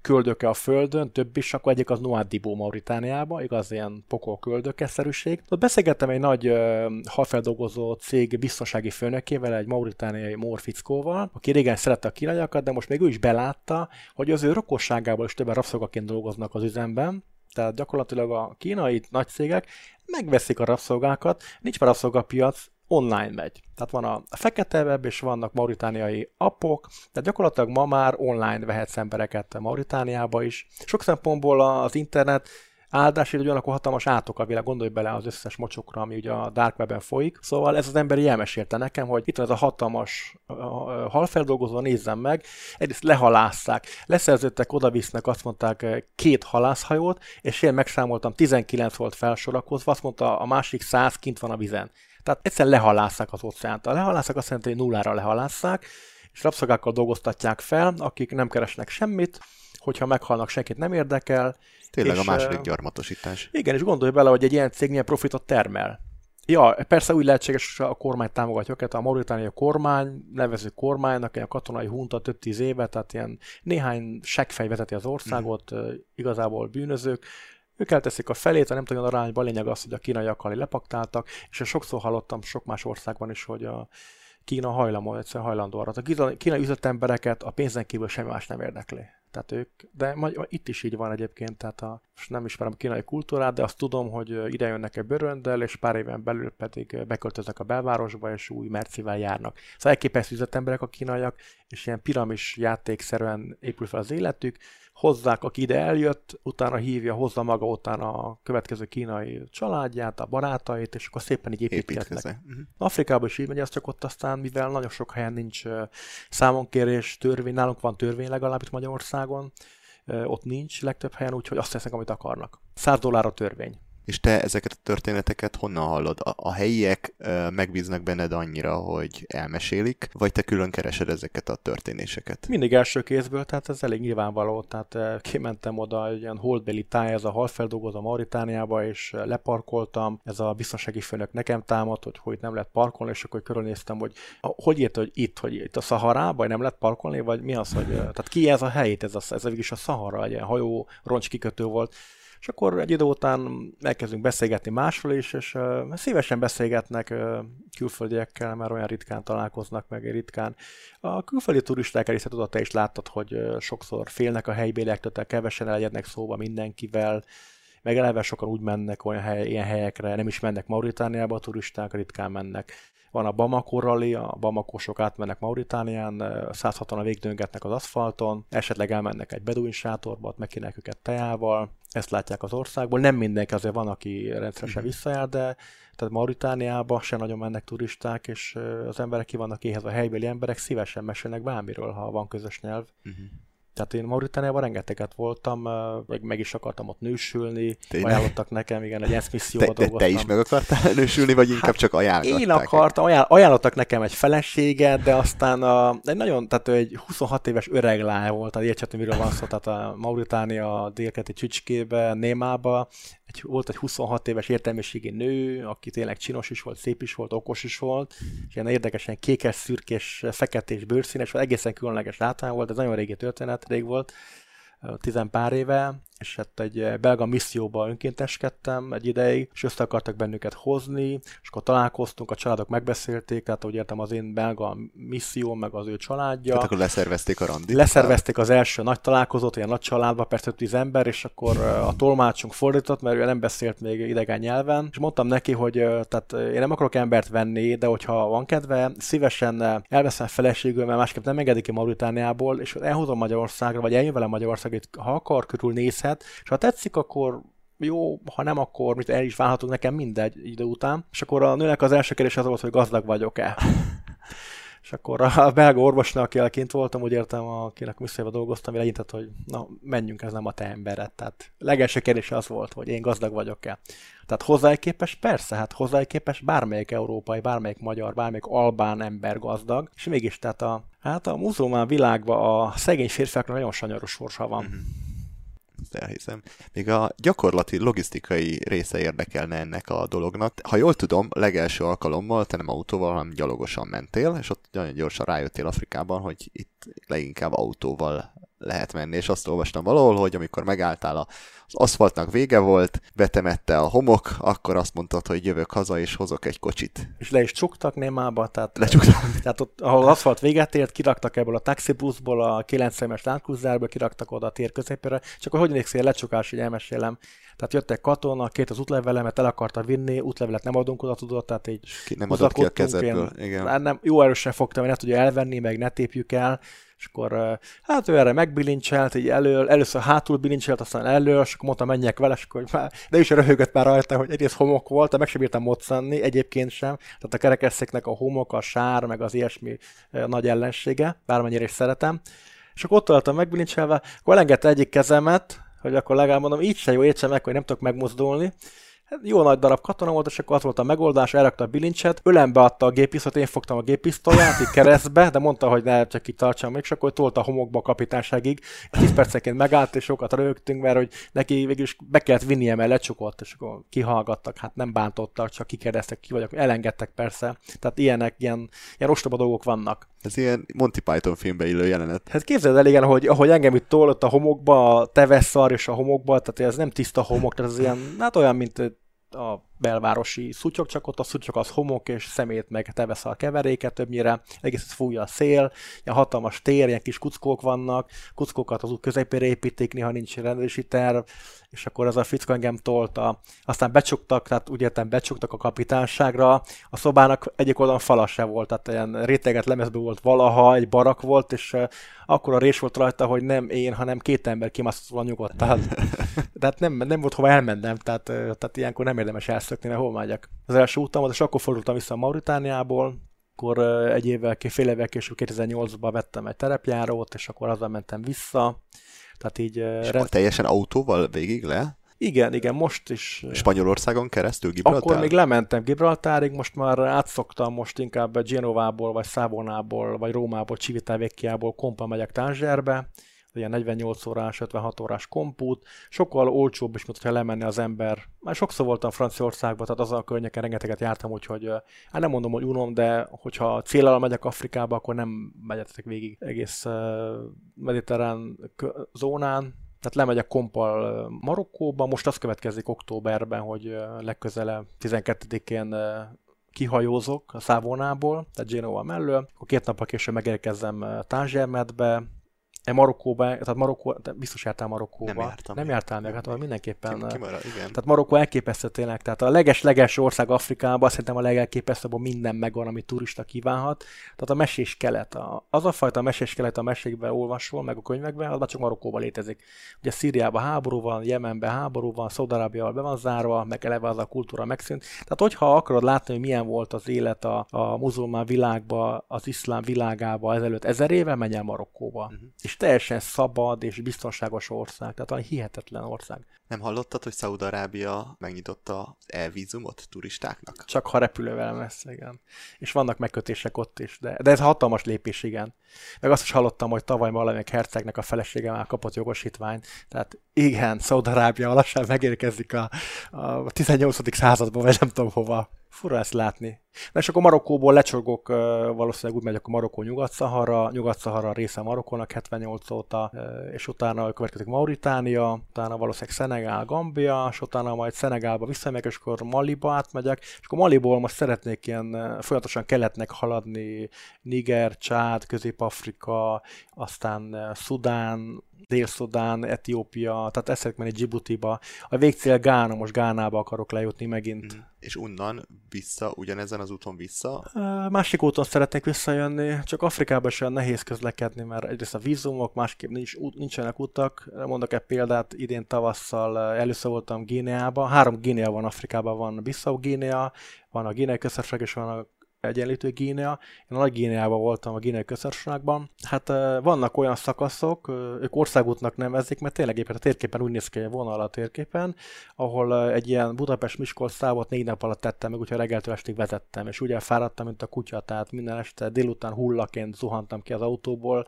köldöke a földön, több is, akkor egyik az Noah Dibu Mauritániába, igaz, ilyen pokol köldöke-szerűség. Ott beszélgettem egy nagy uh, halfeldolgozó cég biztonsági főnökével, egy mauritániai morfickóval, aki régen szerette a kínaiakat, de most még ő is belátta, hogy az ő rokosságából is többen rabszolgaként dolgoznak az üzemben, tehát gyakorlatilag a kínai nagy cégek megveszik a rabszolgákat, nincs már rabszolgapiac, online megy. Tehát van a fekete web, és vannak mauritániai appok, tehát gyakorlatilag ma már online vehetsz embereket Mauritániába is. Sok szempontból az internet áldás, hogy ugyanakkor hatalmas átok a világ, gondolj bele az összes mocsokra, ami ugye a Dark Web-en folyik. Szóval ez az ember elmesélte nekem, hogy itt van ez a hatalmas halfeldolgozó, nézzem meg, egyrészt lehalásszák, leszerződtek, odavisznek, azt mondták két halászhajót, és én megszámoltam, 19 volt felsorakozva, azt mondta a másik 100 kint van a vizen. Tehát egyszer lehalásszák az óceánt. A lehalásszák azt jelenti, hogy nullára lehalásszák, és rabszolgákkal dolgoztatják fel, akik nem keresnek semmit, hogyha meghalnak, senkit nem érdekel. Tényleg és, a második gyarmatosítás. Igen, és gondolj bele, hogy egy ilyen cég milyen profitot termel. Ja, persze úgy lehetséges, hogy a kormány támogatja őket, a mauritániai kormány, nevező kormánynak, egy katonai hunta több tíz éve, tehát ilyen néhány seggfej vezeti az országot, mm. igazából bűnözők, ők elteszik a felét, a nem tudom, arányban lényeg az, hogy a kínaiakkal lepaktáltak, és sokszor hallottam sok más országban is, hogy a Kína hajlamol, egyszerűen hajlandó arra. A kínai üzletembereket a pénzen kívül semmi más nem érdekli. Tehát ők, de majd, itt is így van egyébként, tehát a, most nem ismerem a kínai kultúrát, de azt tudom, hogy ide jönnek egy bőröndel, és pár éven belül pedig beköltöznek a belvárosba, és új mercivel járnak. Szóval elképesztő üzletemberek a kínaiak, és ilyen piramis játékszerűen épül fel az életük, hozzák, aki ide eljött, utána hívja, hozza maga utána a következő kínai családját, a barátait, és akkor szépen így építkeznek. Uh-huh. Afrikában is így megy, az csak ott aztán, mivel nagyon sok helyen nincs számonkérés, törvény, nálunk van törvény legalább itt Magyarországon, ott nincs legtöbb helyen, úgyhogy azt tesznek, amit akarnak. 100 dollár a törvény. És te ezeket a történeteket honnan hallod? A, a helyiek ö, megbíznak benned annyira, hogy elmesélik, vagy te külön keresed ezeket a történéseket? Mindig első kézből, tehát ez elég nyilvánvaló. Tehát kimentem oda egy ilyen holdbeli táj, ez a halfeldolgozó Mauritániába, és leparkoltam. Ez a biztonsági főnök nekem támadt, hogy hogy nem lehet parkolni, és akkor körülnéztem, hogy hogy ért, hogy itt, hogy itt a Szaharában nem lehet parkolni, vagy mi az, hogy tehát ki ez a hely, ez, a, ez a, a Szahara, egy ilyen hajó roncs kikötő volt és akkor egy idő után elkezdünk beszélgetni másról is, és uh, szívesen beszélgetnek uh, külföldiekkel, mert olyan ritkán találkoznak meg, ritkán. A külföldi turisták is tudod, te is láttad, hogy uh, sokszor félnek a helybéliektől, tehát kevesen elegyednek szóba mindenkivel, meg eleve sokan úgy mennek olyan hely, ilyen helyekre, nem is mennek Mauritániába, a turisták ritkán mennek. Van a Bamako rally, a Bamakosok átmennek Mauritánián, 160 a végdöngetnek az aszfalton, esetleg elmennek egy beduin sátorba, ott megkínálják őket teával, ezt látják az országból. Nem mindenki, azért van, aki rendszeresen uh-huh. visszajár, de tehát Mauritániába se nagyon mennek turisták, és az emberek ki vannak éhez, a helybeli emberek szívesen mesélnek bármiről, ha van közös nyelv. Uh-huh. Tehát én Mauritániában rengeteget voltam, meg, meg is akartam ott nősülni, Tényleg? ajánlottak nekem, igen, egy ENSZ misszióba te, te, te is meg akartál nősülni, vagy inkább hát, csak ajánlották? Én akartam, ajánl, ajánlottak nekem egy feleséget, de aztán a, egy nagyon, tehát egy 26 éves öreg lány volt, tehát érthető, miről van szó, tehát a Mauritánia délketi csücskébe, Némába, egy, volt egy 26 éves értelmiségi nő, aki tényleg csinos is volt, szép is volt, okos is volt, és ilyen érdekesen kékes, szürkés, feketés bőrszínes, egészen különleges látvány volt, ez nagyon régi történet, rég volt, tizen pár éve, és hát egy eh, belga misszióba önkénteskedtem egy ideig, és össze akartak bennünket hozni, és akkor találkoztunk, a családok megbeszélték, tehát úgy értem az én belga misszió, meg az ő családja. Tehát akkor leszervezték a randit. Leszervezték az első nagy találkozót, ilyen nagy családba, persze tíz ember, és akkor eh, a tolmácsunk fordított, mert ő nem beszélt még idegen nyelven, és mondtam neki, hogy eh, tehát én nem akarok embert venni, de hogyha van kedve, szívesen elveszem feleségül, mert másképp nem engedik ki Mauritániából, és elhozom Magyarországra, vagy eljön vele Magyarországra, ha akar, körülnézhet, lehet, és ha tetszik, akkor jó, ha nem, akkor mit el is válhatunk nekem mindegy idő után. És akkor a nőnek az első kérdés az volt, hogy gazdag vagyok-e. és akkor a belga orvosnak, aki kint voltam, úgy értem, akinek műszerben dolgoztam, legyintett, hogy na, menjünk, ez nem a te embered. Tehát legelső kérdés az volt, hogy én gazdag vagyok-e. Tehát hozzáig képes, persze, hát hozzáig képes bármelyik európai, bármelyik magyar, bármelyik albán ember gazdag, és mégis tehát a, hát a muzulmán világban a szegény férfiaknak nagyon sanyaros sorsa van. Mm-hmm azt elhiszem. Még a gyakorlati, logisztikai része érdekelne ennek a dolognak. Ha jól tudom, legelső alkalommal te nem autóval, hanem gyalogosan mentél, és ott nagyon gyorsan rájöttél Afrikában, hogy itt leginkább autóval lehet menni, és azt olvastam valahol, hogy amikor megálltál az aszfaltnak vége volt, betemette a homok, akkor azt mondtad, hogy jövök haza, és hozok egy kocsit. És le is csuktak némába, tehát, Lecsuktak. tehát ott, ahol aszfalt véget ért, kiraktak ebből a taxibuszból, a 9 szemes Land kiraktak oda a tér középére, csak hogy hogy nékszik lecsukás, hogy elmesélem. Tehát jöttek katona, két az útlevelemet el akarta vinni, útlevelet nem adunk oda, tudod, tehát így Ki nem adott ki a kezedből. Én, Igen. nem, jó erősen fogtam, hogy ne tudja elvenni, meg ne tépjük el, és akkor hát ő erre megbilincselt, így elől, először hátul bilincselt, aztán elől, és akkor mondta, menjek vele, és akkor már, de is röhögött már rajta, hogy egész homok volt, meg sem bírtam moccanni, egyébként sem. Tehát a kerekesszéknek a homok, a sár, meg az ilyesmi nagy ellensége, bármennyire is szeretem. És akkor ott voltam megbilincselve, akkor elengedte egyik kezemet, hogy akkor legalább mondom, így se jó, értsem meg, hogy nem tudok megmozdulni. Hát jó nagy darab katona volt, és akkor az volt a megoldás, elrakta a bilincset, ölembe adta a gépisztot, én fogtam a gépisztolyát, így keresztbe, de mondta, hogy ne, csak így tartsam még, és akkor tolta a homokba a kapitányságig. 10 perceként megállt, és sokat rögtünk, mert hogy neki végül is be kellett vinnie, mert lecsukott, és akkor kihallgattak, hát nem bántottak, csak kikérdeztek, ki vagyok, elengedtek persze. Tehát ilyenek, ilyen, ilyen ostoba dolgok vannak. Ez ilyen Monty Python filmbe illő jelenet. Hát képzeld el, igen, hogy ahogy engem itt tolott a homokba, a tevesszar és a homokba, tehát ez nem tiszta homok, tehát ez ilyen, hát olyan, mint a belvárosi szutyok, csak ott a szutyok az homok és szemét meg teveszal keveréke többnyire, egész fújja a szél, ilyen hatalmas tér, ilyen kis kuckók vannak, kuckókat az út közepére építik, néha nincs rendezési terv, és akkor ez a fickó engem tolta. Aztán becsuktak, tehát úgy értem, becsuktak a kapitánságra, a szobának egyik oldalon fala se volt, tehát ilyen réteget lemezből volt valaha, egy barak volt, és akkor a rés volt rajta, hogy nem én, hanem két ember kimászott volna nyugodtan. tehát nem, nem volt hova elmennem, tehát, tehát ilyenkor nem érdemes elszökni, mert hol megyek. Az első utam, és akkor fordultam vissza a Mauritániából, akkor egy évvel, fél évvel később 2008-ban vettem egy terepjárót, és akkor azzal mentem vissza. Tehát így... És rend... teljesen autóval végig le? Igen, igen, most is. Spanyolországon keresztül Gibraltár? Akkor még lementem Gibraltárig, most már átszoktam, most inkább Genovából, vagy Szávonából, vagy Rómából, Civitavecchiából kompa megyek Tánzserbe, ilyen 48 órás, 56 órás kompút, sokkal olcsóbb is, mint hogyha lemenne az ember. Már sokszor voltam Franciaországban, tehát azon a környéken rengeteget jártam, úgyhogy hát nem mondom, hogy unom, de hogyha célral megyek Afrikába, akkor nem megyetek végig egész mediterrán zónán, tehát lemegyek kompal Marokkóba, most az következik októberben, hogy legközelebb 12-én kihajózok a Szávonából, tehát Genova mellől, akkor két nappal később megérkezzem Tázsermetbe, E Marokkóba, tehát Marokkó, biztos jártál Marokkóba. Nem jártam. Nem jártál meg, hát mindenképpen. Kim, kimara, igen. Tehát Marokkó elképesztő tényleg. Tehát a leges-leges ország Afrikában, szerintem a legelképesztőbb, minden megvan, amit turista kívánhat. Tehát a mesés kelet, a, az a fajta mesés kelet a mesékben olvasol, meg a könyvekben, az már csak Marokkóban létezik. Ugye Szíriában háború van, Jemenben háború van, Szaudarábiával be van zárva, meg eleve az a kultúra megszűnt. Tehát hogyha akarod látni, hogy milyen volt az élet a, a muzulmán világban, az iszlám világában ezelőtt ezer éve, menj el Marokkóba. Uh-huh. És teljesen szabad és biztonságos ország, tehát olyan hihetetlen ország. Nem hallottad, hogy Szaudarábia megnyitotta az e-vízumot turistáknak? Csak ha repülővel messz, igen. És vannak megkötések ott is, de, de ez hatalmas lépés, igen. Meg azt is hallottam, hogy tavaly valamelyik hercegnek a felesége már kapott jogosítványt. Tehát igen, Szaudarábia lassan megérkezik a, a 18. században, vagy nem tudom hova. Fura ezt látni. Na és akkor Marokkóból lecsorgok, valószínűleg úgy megyek a Marokkó Nyugat-Szahara, Nyugat-Szahara része Marokkónak 78 óta, és utána következik Mauritánia, utána valószínűleg Szenegál, Gambia, és utána majd Szenegálba visszamegyek, és akkor Maliba átmegyek, és akkor Maliból most szeretnék ilyen folyamatosan keletnek haladni, Niger, Csád, Közép-Afrika, aztán Szudán, Dél-Szudán, Etiópia, tehát szeretnék menni Djibouti-ba. A végcél Gána, most Gánába akarok lejutni megint. Mm. És onnan vissza, ugyanezen az úton vissza? Másik úton szeretnék visszajönni, csak Afrikában is olyan nehéz közlekedni, mert egyrészt a vízumok, másképp nincs, nincsenek utak. Mondok egy példát, idén tavasszal először voltam Gíneában, három Gínea van Afrikában, van Bissau Gínea, van a Gínei közösség, és van a egyenlítő Gínea. Én a nagy Gíneában voltam, a Gínei közösségben. Hát vannak olyan szakaszok, ők országútnak nevezik, mert tényleg éppen a térképen úgy néz ki egy vonal a térképen, ahol egy ilyen Budapest-Miskolc szávot négy nap alatt tettem meg, úgyhogy reggeltől estig vezettem, és ugye fáradtam, mint a kutya, tehát minden este délután hullaként zuhantam ki az autóból,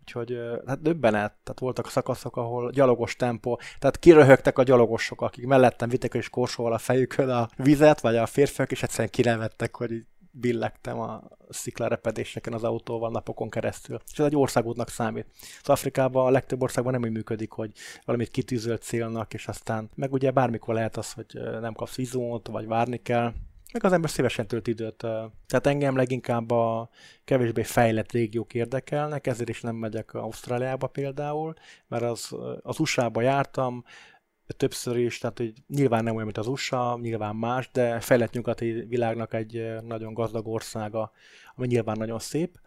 Úgyhogy hát döbbenet, tehát voltak szakaszok, ahol gyalogos tempó, tehát kiröhögtek a gyalogosok, akik mellettem vittek és korsóval a fejükön a vizet, vagy a férfiak, és egyszerűen kinevettek, hogy billegtem a sziklarepedéseken az autóval napokon keresztül. És ez egy országútnak számít. Az Afrikában a legtöbb országban nem úgy működik, hogy valamit kitűzölt célnak, és aztán meg ugye bármikor lehet az, hogy nem kapsz vizót, vagy várni kell, meg az ember szívesen tölt időt. Tehát engem leginkább a kevésbé fejlett régiók érdekelnek, ezért is nem megyek Ausztráliába például, mert az, az USA-ba jártam, többször is, tehát hogy nyilván nem olyan, mint az USA, nyilván más, de fejlett nyugati világnak egy nagyon gazdag országa, ami nyilván nagyon szép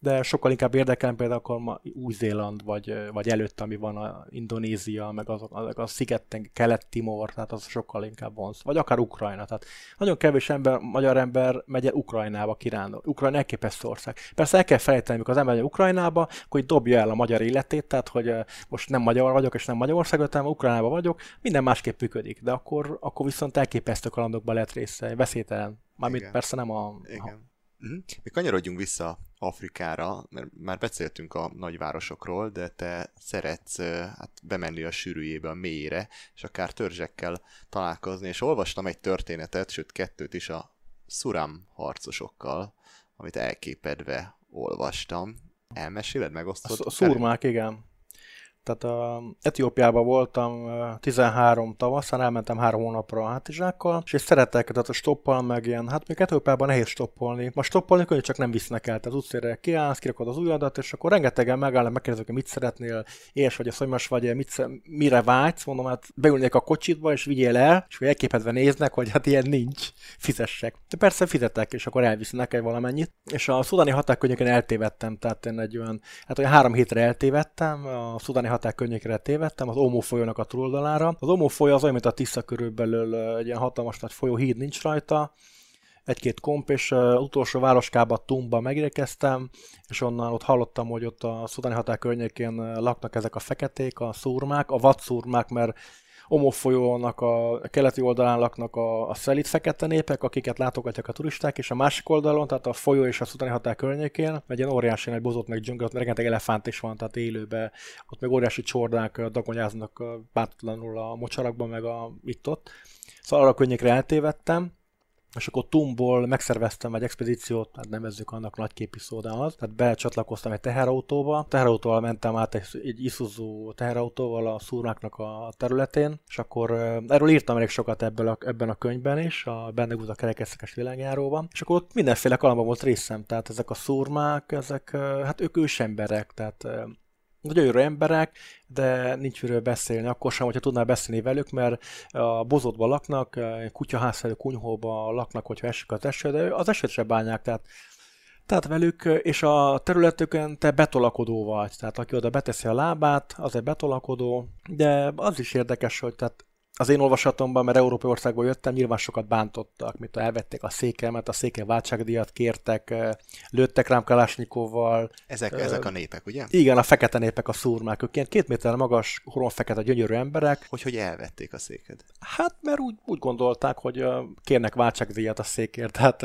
de sokkal inkább érdekel például akkor ma Új-Zéland, vagy, vagy előtt, ami van a Indonézia, meg az, az a szigeten, Kelet-Timor, tehát az sokkal inkább vonz. Vagy akár Ukrajna. Tehát nagyon kevés ember, magyar ember megy el Ukrajnába kirándul. Ukrajna elképesztő ország. Persze el kell felejteni, amikor az ember megy Ukrajnába, akkor dobja el a magyar életét, tehát hogy most nem magyar vagyok, és nem Magyarországon, hanem Ukrajnába vagyok, minden másképp működik. De akkor, akkor viszont elképesztő kalandokba lehet része, veszélytelen. Mármint Igen. persze nem a... Igen. A... Uh-huh. Mi kanyarodjunk vissza Afrikára, mert már beszéltünk a nagyvárosokról, de te szeretsz hát, bemenni a sűrűjébe, a mélyére, és akár törzsekkel találkozni, és olvastam egy történetet, sőt kettőt is a Suram harcosokkal, amit elképedve olvastam. Elmeséled, megosztod? A, a szurmák, igen. Tehát a Etiópiában voltam 13 tavaszán, elmentem három hónapra a hátizsákkal, és szeretek, tehát a stoppal meg ilyen, hát még Etiópiában nehéz stoppolni. Ma stoppolni könnyű, csak nem visznek el. Tehát utcére kiállsz, kirakod az ujjadat, és akkor rengetegen megállnak, megkérdezik, hogy mit szeretnél, éhes vagy, a szomjas vagy, mit, mire vágysz, mondom, hát beülnék a kocsitba, és vigyél el, és hogy elképedve néznek, hogy hát ilyen nincs, fizessek. De persze fizetek, és akkor elvisznek egy valamennyit. És a szudáni határkönnyeken eltévedtem, tehát én egy olyan, hát olyan három hétre eltévedtem, a szudáni határ környékre tévedtem, az Omo folyónak a túloldalára. Az Omo folyó az olyan, mint a Tisza körülbelül egy ilyen hatalmas nagy folyó, híd nincs rajta, egy-két komp, és uh, utolsó városkába, Tumba megérkeztem, és onnan ott hallottam, hogy ott a szudáni határ környékén laknak ezek a feketék, a szurmák, a vadszurmák, mert Omo folyónak a keleti oldalán laknak a, a szelit fekete népek, akiket látogatják a turisták, és a másik oldalon, tehát a folyó és a szutáni határ környékén, egy ilyen óriási nagy bozott meg dzsungel, ott rengeteg elefánt is van, tehát élőbe, ott meg óriási csordák dagonyáznak bántatlanul a mocsarakban, meg a itt-ott. Szóval arra könnyékre eltévedtem, és akkor Tumból megszerveztem egy expedíciót, hát nevezzük annak nagyképi az. Tehát becsatlakoztam egy teherautóba, teherautóval mentem át egy, egy Isuzu teherautóval a szúrmáknak a területén, és akkor erről írtam elég sokat ebből a, ebben a könyvben is, a Benne a kerekesszekes világjáróban, és akkor ott mindenféle kalandban volt részem, tehát ezek a szurmák, ezek, hát ők ősemberek, tehát nagyon jó emberek, de nincs miről beszélni, akkor sem, hogyha tudnál beszélni velük, mert a bozotban laknak, kutyaházszerű kunyhóban laknak, hogyha esik az eső, de az esőt se bánják, tehát tehát velük, és a területükön te betolakodó vagy, tehát aki oda beteszi a lábát, az egy betolakodó, de az is érdekes, hogy tehát az én olvasatomban, mert európai országból jöttem, nyilván sokat bántottak, mint elvették a székemet, a széke váltságdíjat kértek, lőttek rám Kalásnyikovval. Ezek, uh, ezek a népek, ugye? Igen, a fekete népek, a szurmák, ők ilyen két méter magas, horon fekete, gyönyörű emberek. Hogy, hogy elvették a széked? Hát, mert úgy, úgy gondolták, hogy kérnek váltságdíjat a székért, tehát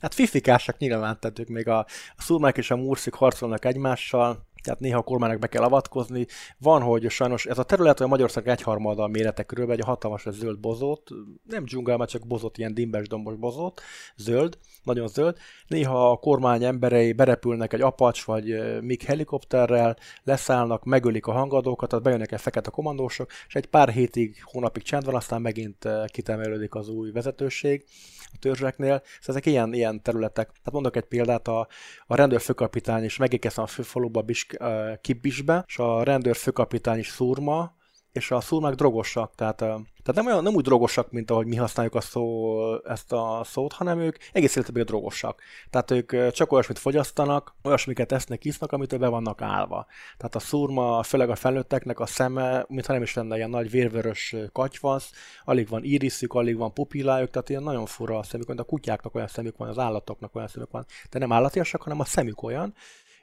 hát fifikásak nyilván, tehát ők még a, a szurmák és a murszik harcolnak egymással, tehát néha a kormánynak be kell avatkozni. Van, hogy sajnos ez a terület, a Magyarország egyharmada a mérete körülbelül, egy hatalmas egy zöld bozót, nem dzsungel, csak bozót, ilyen dimbes dombos bozót, zöld, nagyon zöld. Néha a kormány emberei berepülnek egy apacs vagy MiG helikopterrel, leszállnak, megölik a hangadókat, tehát bejönnek egy fekete komandósok, és egy pár hétig, hónapig csend van, aztán megint kitemelődik az új vezetőség a törzseknél. Szóval ezek ilyen, ilyen területek. Tehát mondok egy példát, a, a rendőrfőkapitány is megérkeztem a főfaluba Bisk, Kibisbe, és a rendőrfőkapitány is szurma, és a szurmák drogosak, tehát, tehát nem, olyan, nem úgy drogosak, mint ahogy mi használjuk a szó, ezt a szót, hanem ők egész életben drogosak. Tehát ők csak olyasmit fogyasztanak, olyasmiket esznek, isznak, amitől be vannak állva. Tehát a szurma, főleg a felnőtteknek a szeme, mintha nem is lenne ilyen nagy vérvörös katyvasz, alig van iriszük, alig van pupillájuk, tehát ilyen nagyon fura a szemük, mint a kutyáknak olyan szemük van, az állatoknak olyan szemük van, de nem állatiasak, hanem a szemük olyan,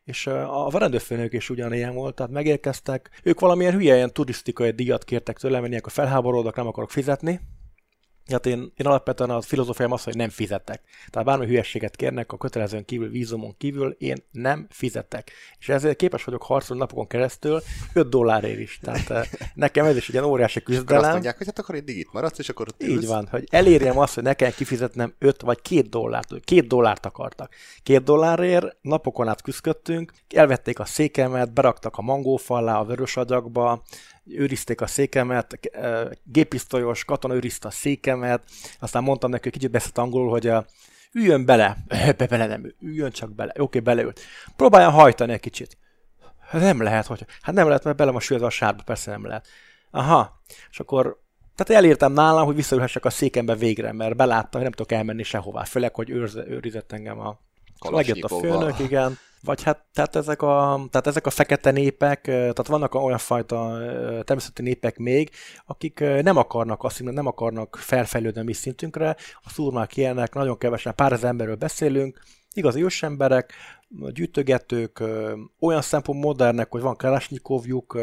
és a rendőrfőnök is ugyanilyen volt, tehát megérkeztek, ők valamilyen hülye ilyen turisztikai díjat kértek tőlem, mert a felháborodok, nem akarok fizetni, Hát én, én alapvetően a filozófiám az, hogy nem fizetek. Tehát bármi hülyességet kérnek a kötelezőn kívül, vízumon kívül, én nem fizetek. És ezért képes vagyok harcolni napokon keresztül 5 dollárért is. Tehát eh, nekem ez is egy ilyen óriási küzdelem. Azt mondják, hogy hát akkor egy digit maradsz, és akkor ott Így van, hogy elérjem azt, hogy nekem kifizetnem 5 vagy 2 dollárt. 2 dollárt akartak. 2 dollárért napokon át küzdöttünk, elvették a székemet, beraktak a mangófallá, a vörös agyagba, őrizték a székemet, gépisztolyos katona őrizte a székemet, aztán mondtam neki, hogy kicsit beszélt angolul, hogy üljön bele, be bele nem, üljön csak bele, oké, beleült. Próbálja hajtani egy kicsit. Nem lehet, hogy, hát nem lehet, mert bele most a sárba, persze nem lehet. Aha, és akkor tehát elértem nálam, hogy visszaülhessek a székembe végre, mert belátta, hogy nem tudok elmenni sehová, főleg, hogy őrze, őrizett engem a megjött a főnök, igen. Vagy hát tehát ezek, a, tehát ezek a fekete népek, tehát vannak olyan fajta természeti népek még, akik nem akarnak azt nem akarnak felfejlődni a mi szintünkre, a szurmák ilyenek, nagyon kevesen, pár ezer emberről beszélünk, igazi ősemberek, gyűjtögetők, olyan szempont modernek, hogy van Kalashnikovjuk,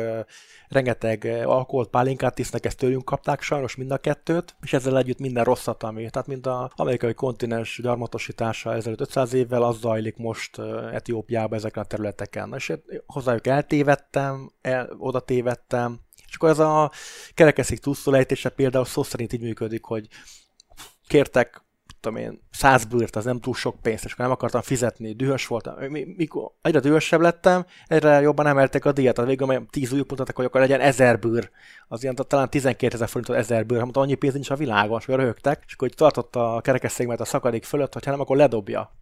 rengeteg alkoholt, pálinkát isznek, ezt tőlünk kapták sajnos mind a kettőt, és ezzel együtt minden rosszat, ami, tehát mind az amerikai kontinens gyarmatosítása ezelőtt 500 évvel, az zajlik most Etiópiában ezeken a területeken. És hozzájuk eltévedtem, el, oda tévedtem, és akkor ez a kerekeszik túlszólejtése például szó szerint így működik, hogy kértek tudom én, száz bőrt, az nem túl sok pénzt, és akkor nem akartam fizetni, dühös voltam. Mikor egyre dühösebb lettem, egyre jobban emeltek a díjat, végül majd tíz új mutattak, hogy akkor legyen ezer bőr. Az ilyen talán 12 ezer forintot ezer bőr, mondta, annyi pénz nincs a világon, és röhögtek, és akkor hogy tartotta a kerekesszékmet a szakadék fölött, hogyha nem, akkor ledobja.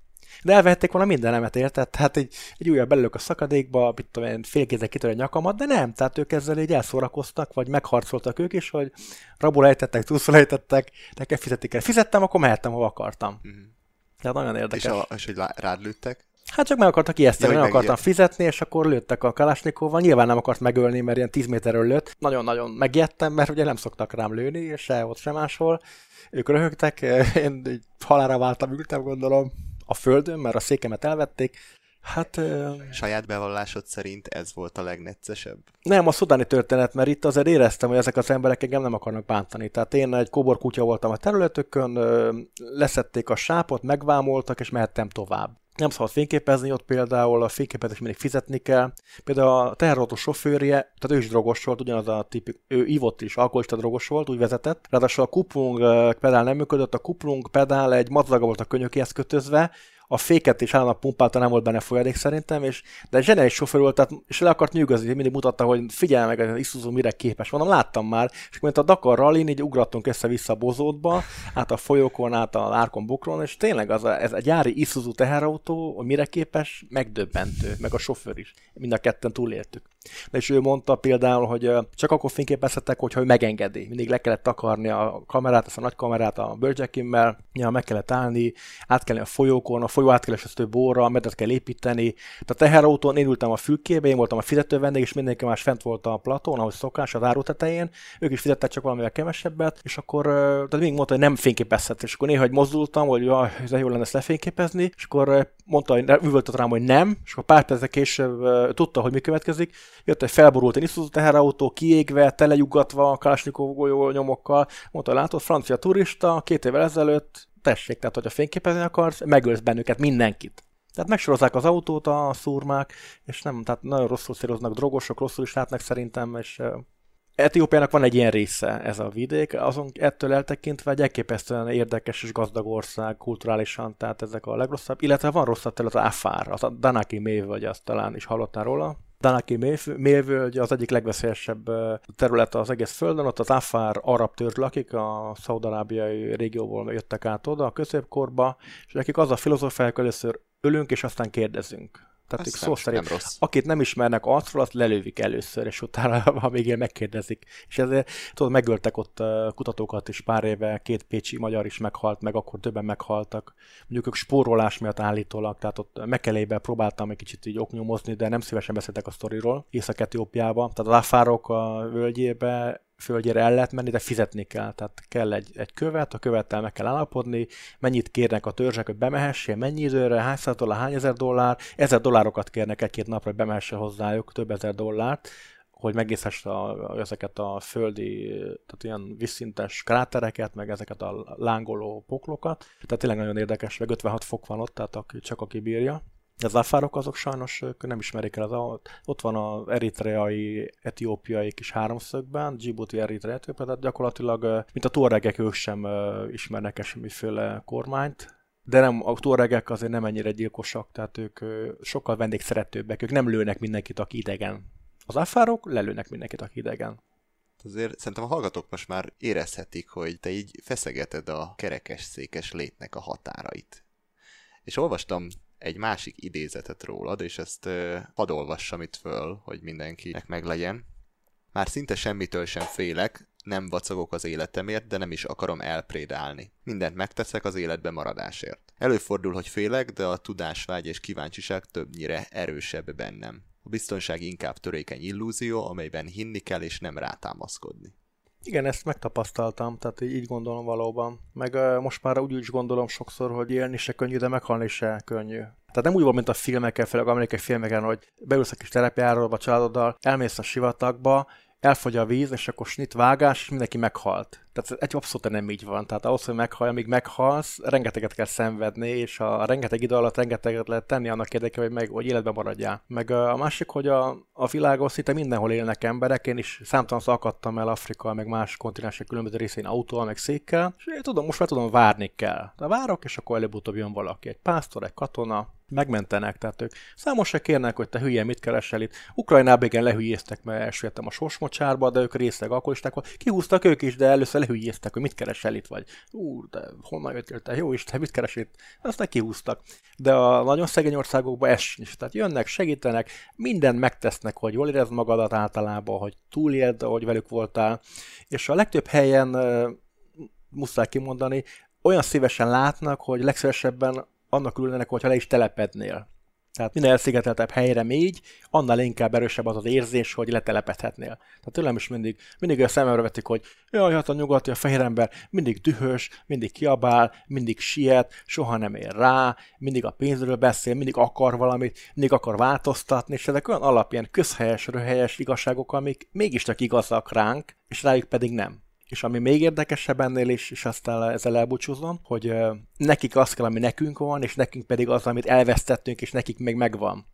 De elvehették volna mindenemet, érted? Tehát egy, egy újabb belőlök a szakadékba, mit tudom én, félkézzel kitör a nyakamat, de nem, tehát ők ezzel így elszórakoztak, vagy megharcoltak ők is, hogy rabul ejtettek, túlszul ejtettek, nekem fizetik el. Fizettem, akkor mehettem, hova akartam. Mm. Tehát nagyon érdekes. És, a, és hogy rád lőttek? Hát csak meg akartak ijeszteni, ja, nem akartam fizetni, és akkor lőttek a Kalásnikóval. Nyilván nem akart megölni, mert ilyen 10 méterről lőtt. Nagyon-nagyon megijedtem, mert ugye nem szoktak rám lőni, és se ott sem máshol. Ők röhögtek, én halára váltam, ültem, gondolom a földön, mert a székemet elvették. Hát... Saját bevallásod szerint ez volt a legneccesebb? Nem, a szudáni történet, mert itt azért éreztem, hogy ezek az emberek engem nem akarnak bántani. Tehát én egy kóbor kutya voltam a területökön, leszették a sápot, megvámoltak, és mehettem tovább. Nem szabad fényképezni ott például, a fényképezés mindig fizetni kell. Például a teherautó sofőrje, tehát ő is drogos volt, ugyanaz a tipik, ő ivott is, alkoholista drogos volt, úgy vezetett. Ráadásul a kuplung pedál nem működött, a kuplung pedál egy madzaga volt a könyökéhez kötözve, a féket is állandóan pumpálta, nem volt benne folyadék szerintem, és, de zseniális sofőr volt, tehát, és le akart nyűgözni, mindig mutatta, hogy figyelj meg, az Isuzu mire képes. Mondom, láttam már, és mint a Dakar rally így ugrattunk össze-vissza a bozótba, át a folyókon, át a Árkon Bukron, és tényleg az a, ez a gyári Isuzu teherautó, hogy mire képes, megdöbbentő, meg a sofőr is. Mind a ketten túléltük. De és ő mondta például, hogy csak akkor fényképezhetek, hogyha ő megengedi. Mindig le kellett takarni a kamerát, ezt a nagy kamerát a bölcsekimmel, ja, meg kellett állni, át kellene a folyókon, a folyó átkelesesztő borra, medet kell építeni. Tehát a teherautón én ültem a fülkébe, én voltam a fizető vendég, és mindenki más fent volt a platón, ahogy szokás, az áró tetején. Ők is fizettek csak valamivel kevesebbet, és akkor tehát még mondta, hogy nem fényképezhet, és akkor néha, hogy mozdultam, hogy ja, ez jó lenne ezt lefényképezni, és akkor mondta, hogy üvöltött rám, hogy nem, és akkor pár percek később tudta, hogy mi következik. Jött egy felborult egy Isuzu teherautó, kiégve, telejugatva, Kalashnikov nyomokkal. Mondta, látod, francia turista, két évvel ezelőtt tessék, tehát hogyha fényképezni akarsz, megölsz bennünket mindenkit. Tehát megsorozzák az autót a szurmák, és nem, tehát nagyon rosszul szíroznak drogosok, rosszul is látnak szerintem, és Etiópiának van egy ilyen része ez a vidék, azon ettől eltekintve egy elképesztően érdekes és gazdag ország kulturálisan, tehát ezek a legrosszabb, illetve van rosszabb terület az Afár, az a Danaki mév, vagy azt talán is hallottál róla. Danaki mévvölgy az egyik legveszélyesebb terület az egész földön, ott az Afár arab tört lakik, a szaudarábiai régióból jöttek át oda a középkorba, és nekik az a filozófiák, hogy először ölünk, és aztán kérdezünk. Tehát ők szó szerint, nem rossz. akit nem ismernek arcról, azt lelővik először, és utána, még ilyen megkérdezik. És ezért, tudod, megöltek ott kutatókat is pár éve, két pécsi magyar is meghalt, meg akkor többen meghaltak. Mondjuk ők spórolás miatt állítólag, tehát ott Mekelébe próbáltam egy kicsit így oknyomozni, de nem szívesen beszéltek a sztoriról, Észak-Etiópiába. Tehát az Afárok a völgyébe földjére el lehet menni, de fizetni kell. Tehát kell egy, egy követ, a követtel meg kell állapodni, mennyit kérnek a törzsek, hogy bemehessél, mennyi időre, hány száz hány ezer dollár, ezer dollárokat kérnek egy-két napra, hogy bemehesse hozzájuk, több ezer dollárt, hogy megészhess a, ezeket a földi, tehát ilyen visszintes krátereket, meg ezeket a lángoló poklokat. Tehát tényleg nagyon érdekes, meg 56 fok van ott, tehát aki, csak aki bírja. Az afárok azok sajnos nem ismerik el, az, ott van az eritreai, etiópiai kis háromszögben, Djibouti, Eritrea, Etiópia, tehát gyakorlatilag, mint a tuaregek, ők sem ismernek el semmiféle kormányt, de nem, a tuaregek azért nem ennyire gyilkosak, tehát ők sokkal vendégszeretőbbek, ők nem lőnek mindenkit, aki idegen. Az afárok lelőnek mindenkit, aki idegen. Azért szerintem a hallgatók most már érezhetik, hogy te így feszegeted a kerekes székes létnek a határait. És olvastam egy másik idézetet rólad, és ezt uh, hadd olvassam itt föl, hogy mindenkinek meglegyen. Már szinte semmitől sem félek, nem vacagok az életemért, de nem is akarom elprédálni. Mindent megteszek az életbe maradásért. Előfordul, hogy félek, de a tudásvágy és kíváncsiság többnyire erősebb bennem. A biztonság inkább törékeny illúzió, amelyben hinni kell és nem rátámaszkodni. Igen, ezt megtapasztaltam, tehát így gondolom valóban. Meg most már úgy is gondolom sokszor, hogy élni se könnyű, de meghalni se könnyű. Tehát nem úgy van, mint a filmekkel, főleg amerikai filmeken, hogy beülsz a kis terepjáról, a családoddal, elmész a sivatagba, elfogy a víz, és akkor snit vágás, és mindenki meghalt. Tehát egy abszolút nem így van. Tehát ahhoz, hogy meghal, amíg meghalsz, rengeteget kell szenvedni, és a rengeteg idő alatt rengeteget lehet tenni annak érdekében, hogy, meg, hogy életben maradjál. Meg a másik, hogy a, a világon szinte mindenhol élnek emberek, én is számtalan akadtam el Afrika, meg más kontinensek különböző részén autóval, meg székkel, és én tudom, most már tudom, várni kell. De várok, és akkor előbb-utóbb jön valaki, egy pásztor, egy katona, megmentenek, tehát ők számos se kérnek, hogy te hülye, mit keresel itt. Ukrajnában igen lehülyéztek, mert elsüllyedtem a sorsmocsárba, de ők részleg alkoholisták, kihúztak ők is, de először lehülyéztek, hogy mit keresel itt, vagy úr, de honnan jöttél te, jó Isten, mit keres itt? Aztán kihúztak. De a nagyon szegény országokban ez sincs. Tehát jönnek, segítenek, mindent megtesznek, hogy jól érezd magadat általában, hogy túléld, ahogy velük voltál. És a legtöbb helyen muszáj kimondani, olyan szívesen látnak, hogy legszívesebben annak ülnének, hogyha le is telepednél. Tehát minél elszigeteltebb helyre még, annál inkább erősebb az az érzés, hogy letelepedhetnél. Tehát tőlem is mindig, mindig a szememre vetik, hogy jaj, hát a nyugati, a fehér ember mindig dühös, mindig kiabál, mindig siet, soha nem ér rá, mindig a pénzről beszél, mindig akar valamit, mindig akar változtatni, és ezek olyan alapján közhelyes, röhelyes igazságok, amik mégiscsak igazak ránk, és rájuk pedig nem. És ami még érdekesebb ennél is, és aztán ezzel elbúcsúzom, hogy nekik az kell, ami nekünk van, és nekünk pedig az, amit elvesztettünk, és nekik még megvan.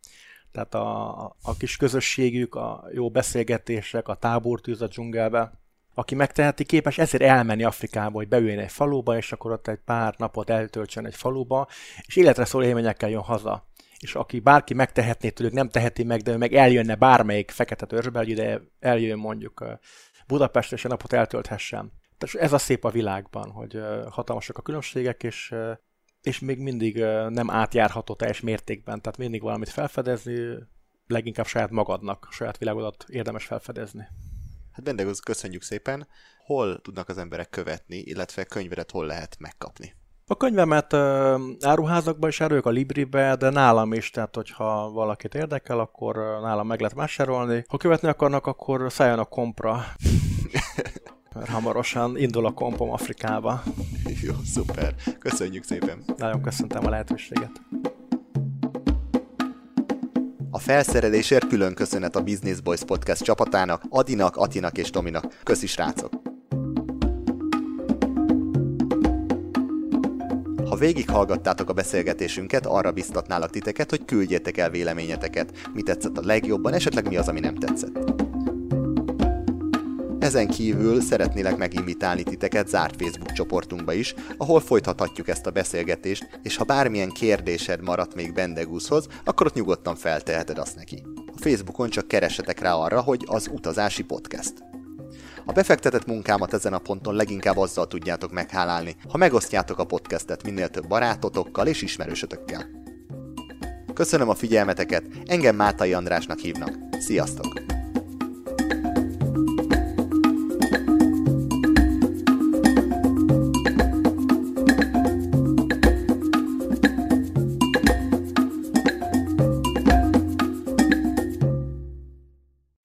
Tehát a, a kis közösségük, a jó beszélgetések, a tábortűz a dzsungelbe, aki megteheti, képes ezért elmenni Afrikába, hogy beüljön egy faluba, és akkor ott egy pár napot eltöltsön egy faluba, és életre szóló élményekkel jön haza. És aki bárki megtehetné tőlük, nem teheti meg, de ő meg eljönne bármelyik fekete törzsbe, ide eljön mondjuk Budapestre és a napot eltölthessen. Tehát ez a szép a világban, hogy hatalmasak a különbségek, és, és még mindig nem átjárható teljes mértékben, tehát mindig valamit felfedezni, leginkább saját magadnak, saját világodat érdemes felfedezni. Hát Bendegúz, köszönjük szépen. Hol tudnak az emberek követni, illetve könyvedet hol lehet megkapni? A könyvemet uh, áruházakban is áruljuk, a Libribe, de nálam is, tehát hogyha valakit érdekel, akkor nálam meg lehet vásárolni. Ha követni akarnak, akkor szálljon a kompra. Mert hamarosan indul a kompom Afrikába. Jó, szuper. Köszönjük szépen. Nagyon köszöntem a lehetőséget. A felszerelésért külön köszönet a Business Boys Podcast csapatának, Adinak, Atinak és Tominak. Köszi srácok! Ha végighallgattátok a beszélgetésünket, arra biztatnálak titeket, hogy küldjétek el véleményeteket, mi tetszett a legjobban, esetleg mi az, ami nem tetszett. Ezen kívül szeretnélek meginvitálni titeket zárt Facebook csoportunkba is, ahol folytathatjuk ezt a beszélgetést, és ha bármilyen kérdésed maradt még Bendegúzhoz, akkor ott nyugodtan felteheted azt neki. A Facebookon csak keressetek rá arra, hogy az utazási podcast. A befektetett munkámat ezen a ponton leginkább azzal tudjátok meghálálni, ha megosztjátok a podcastet minél több barátotokkal és ismerősötökkel. Köszönöm a figyelmeteket, engem Mátai Andrásnak hívnak. Sziasztok!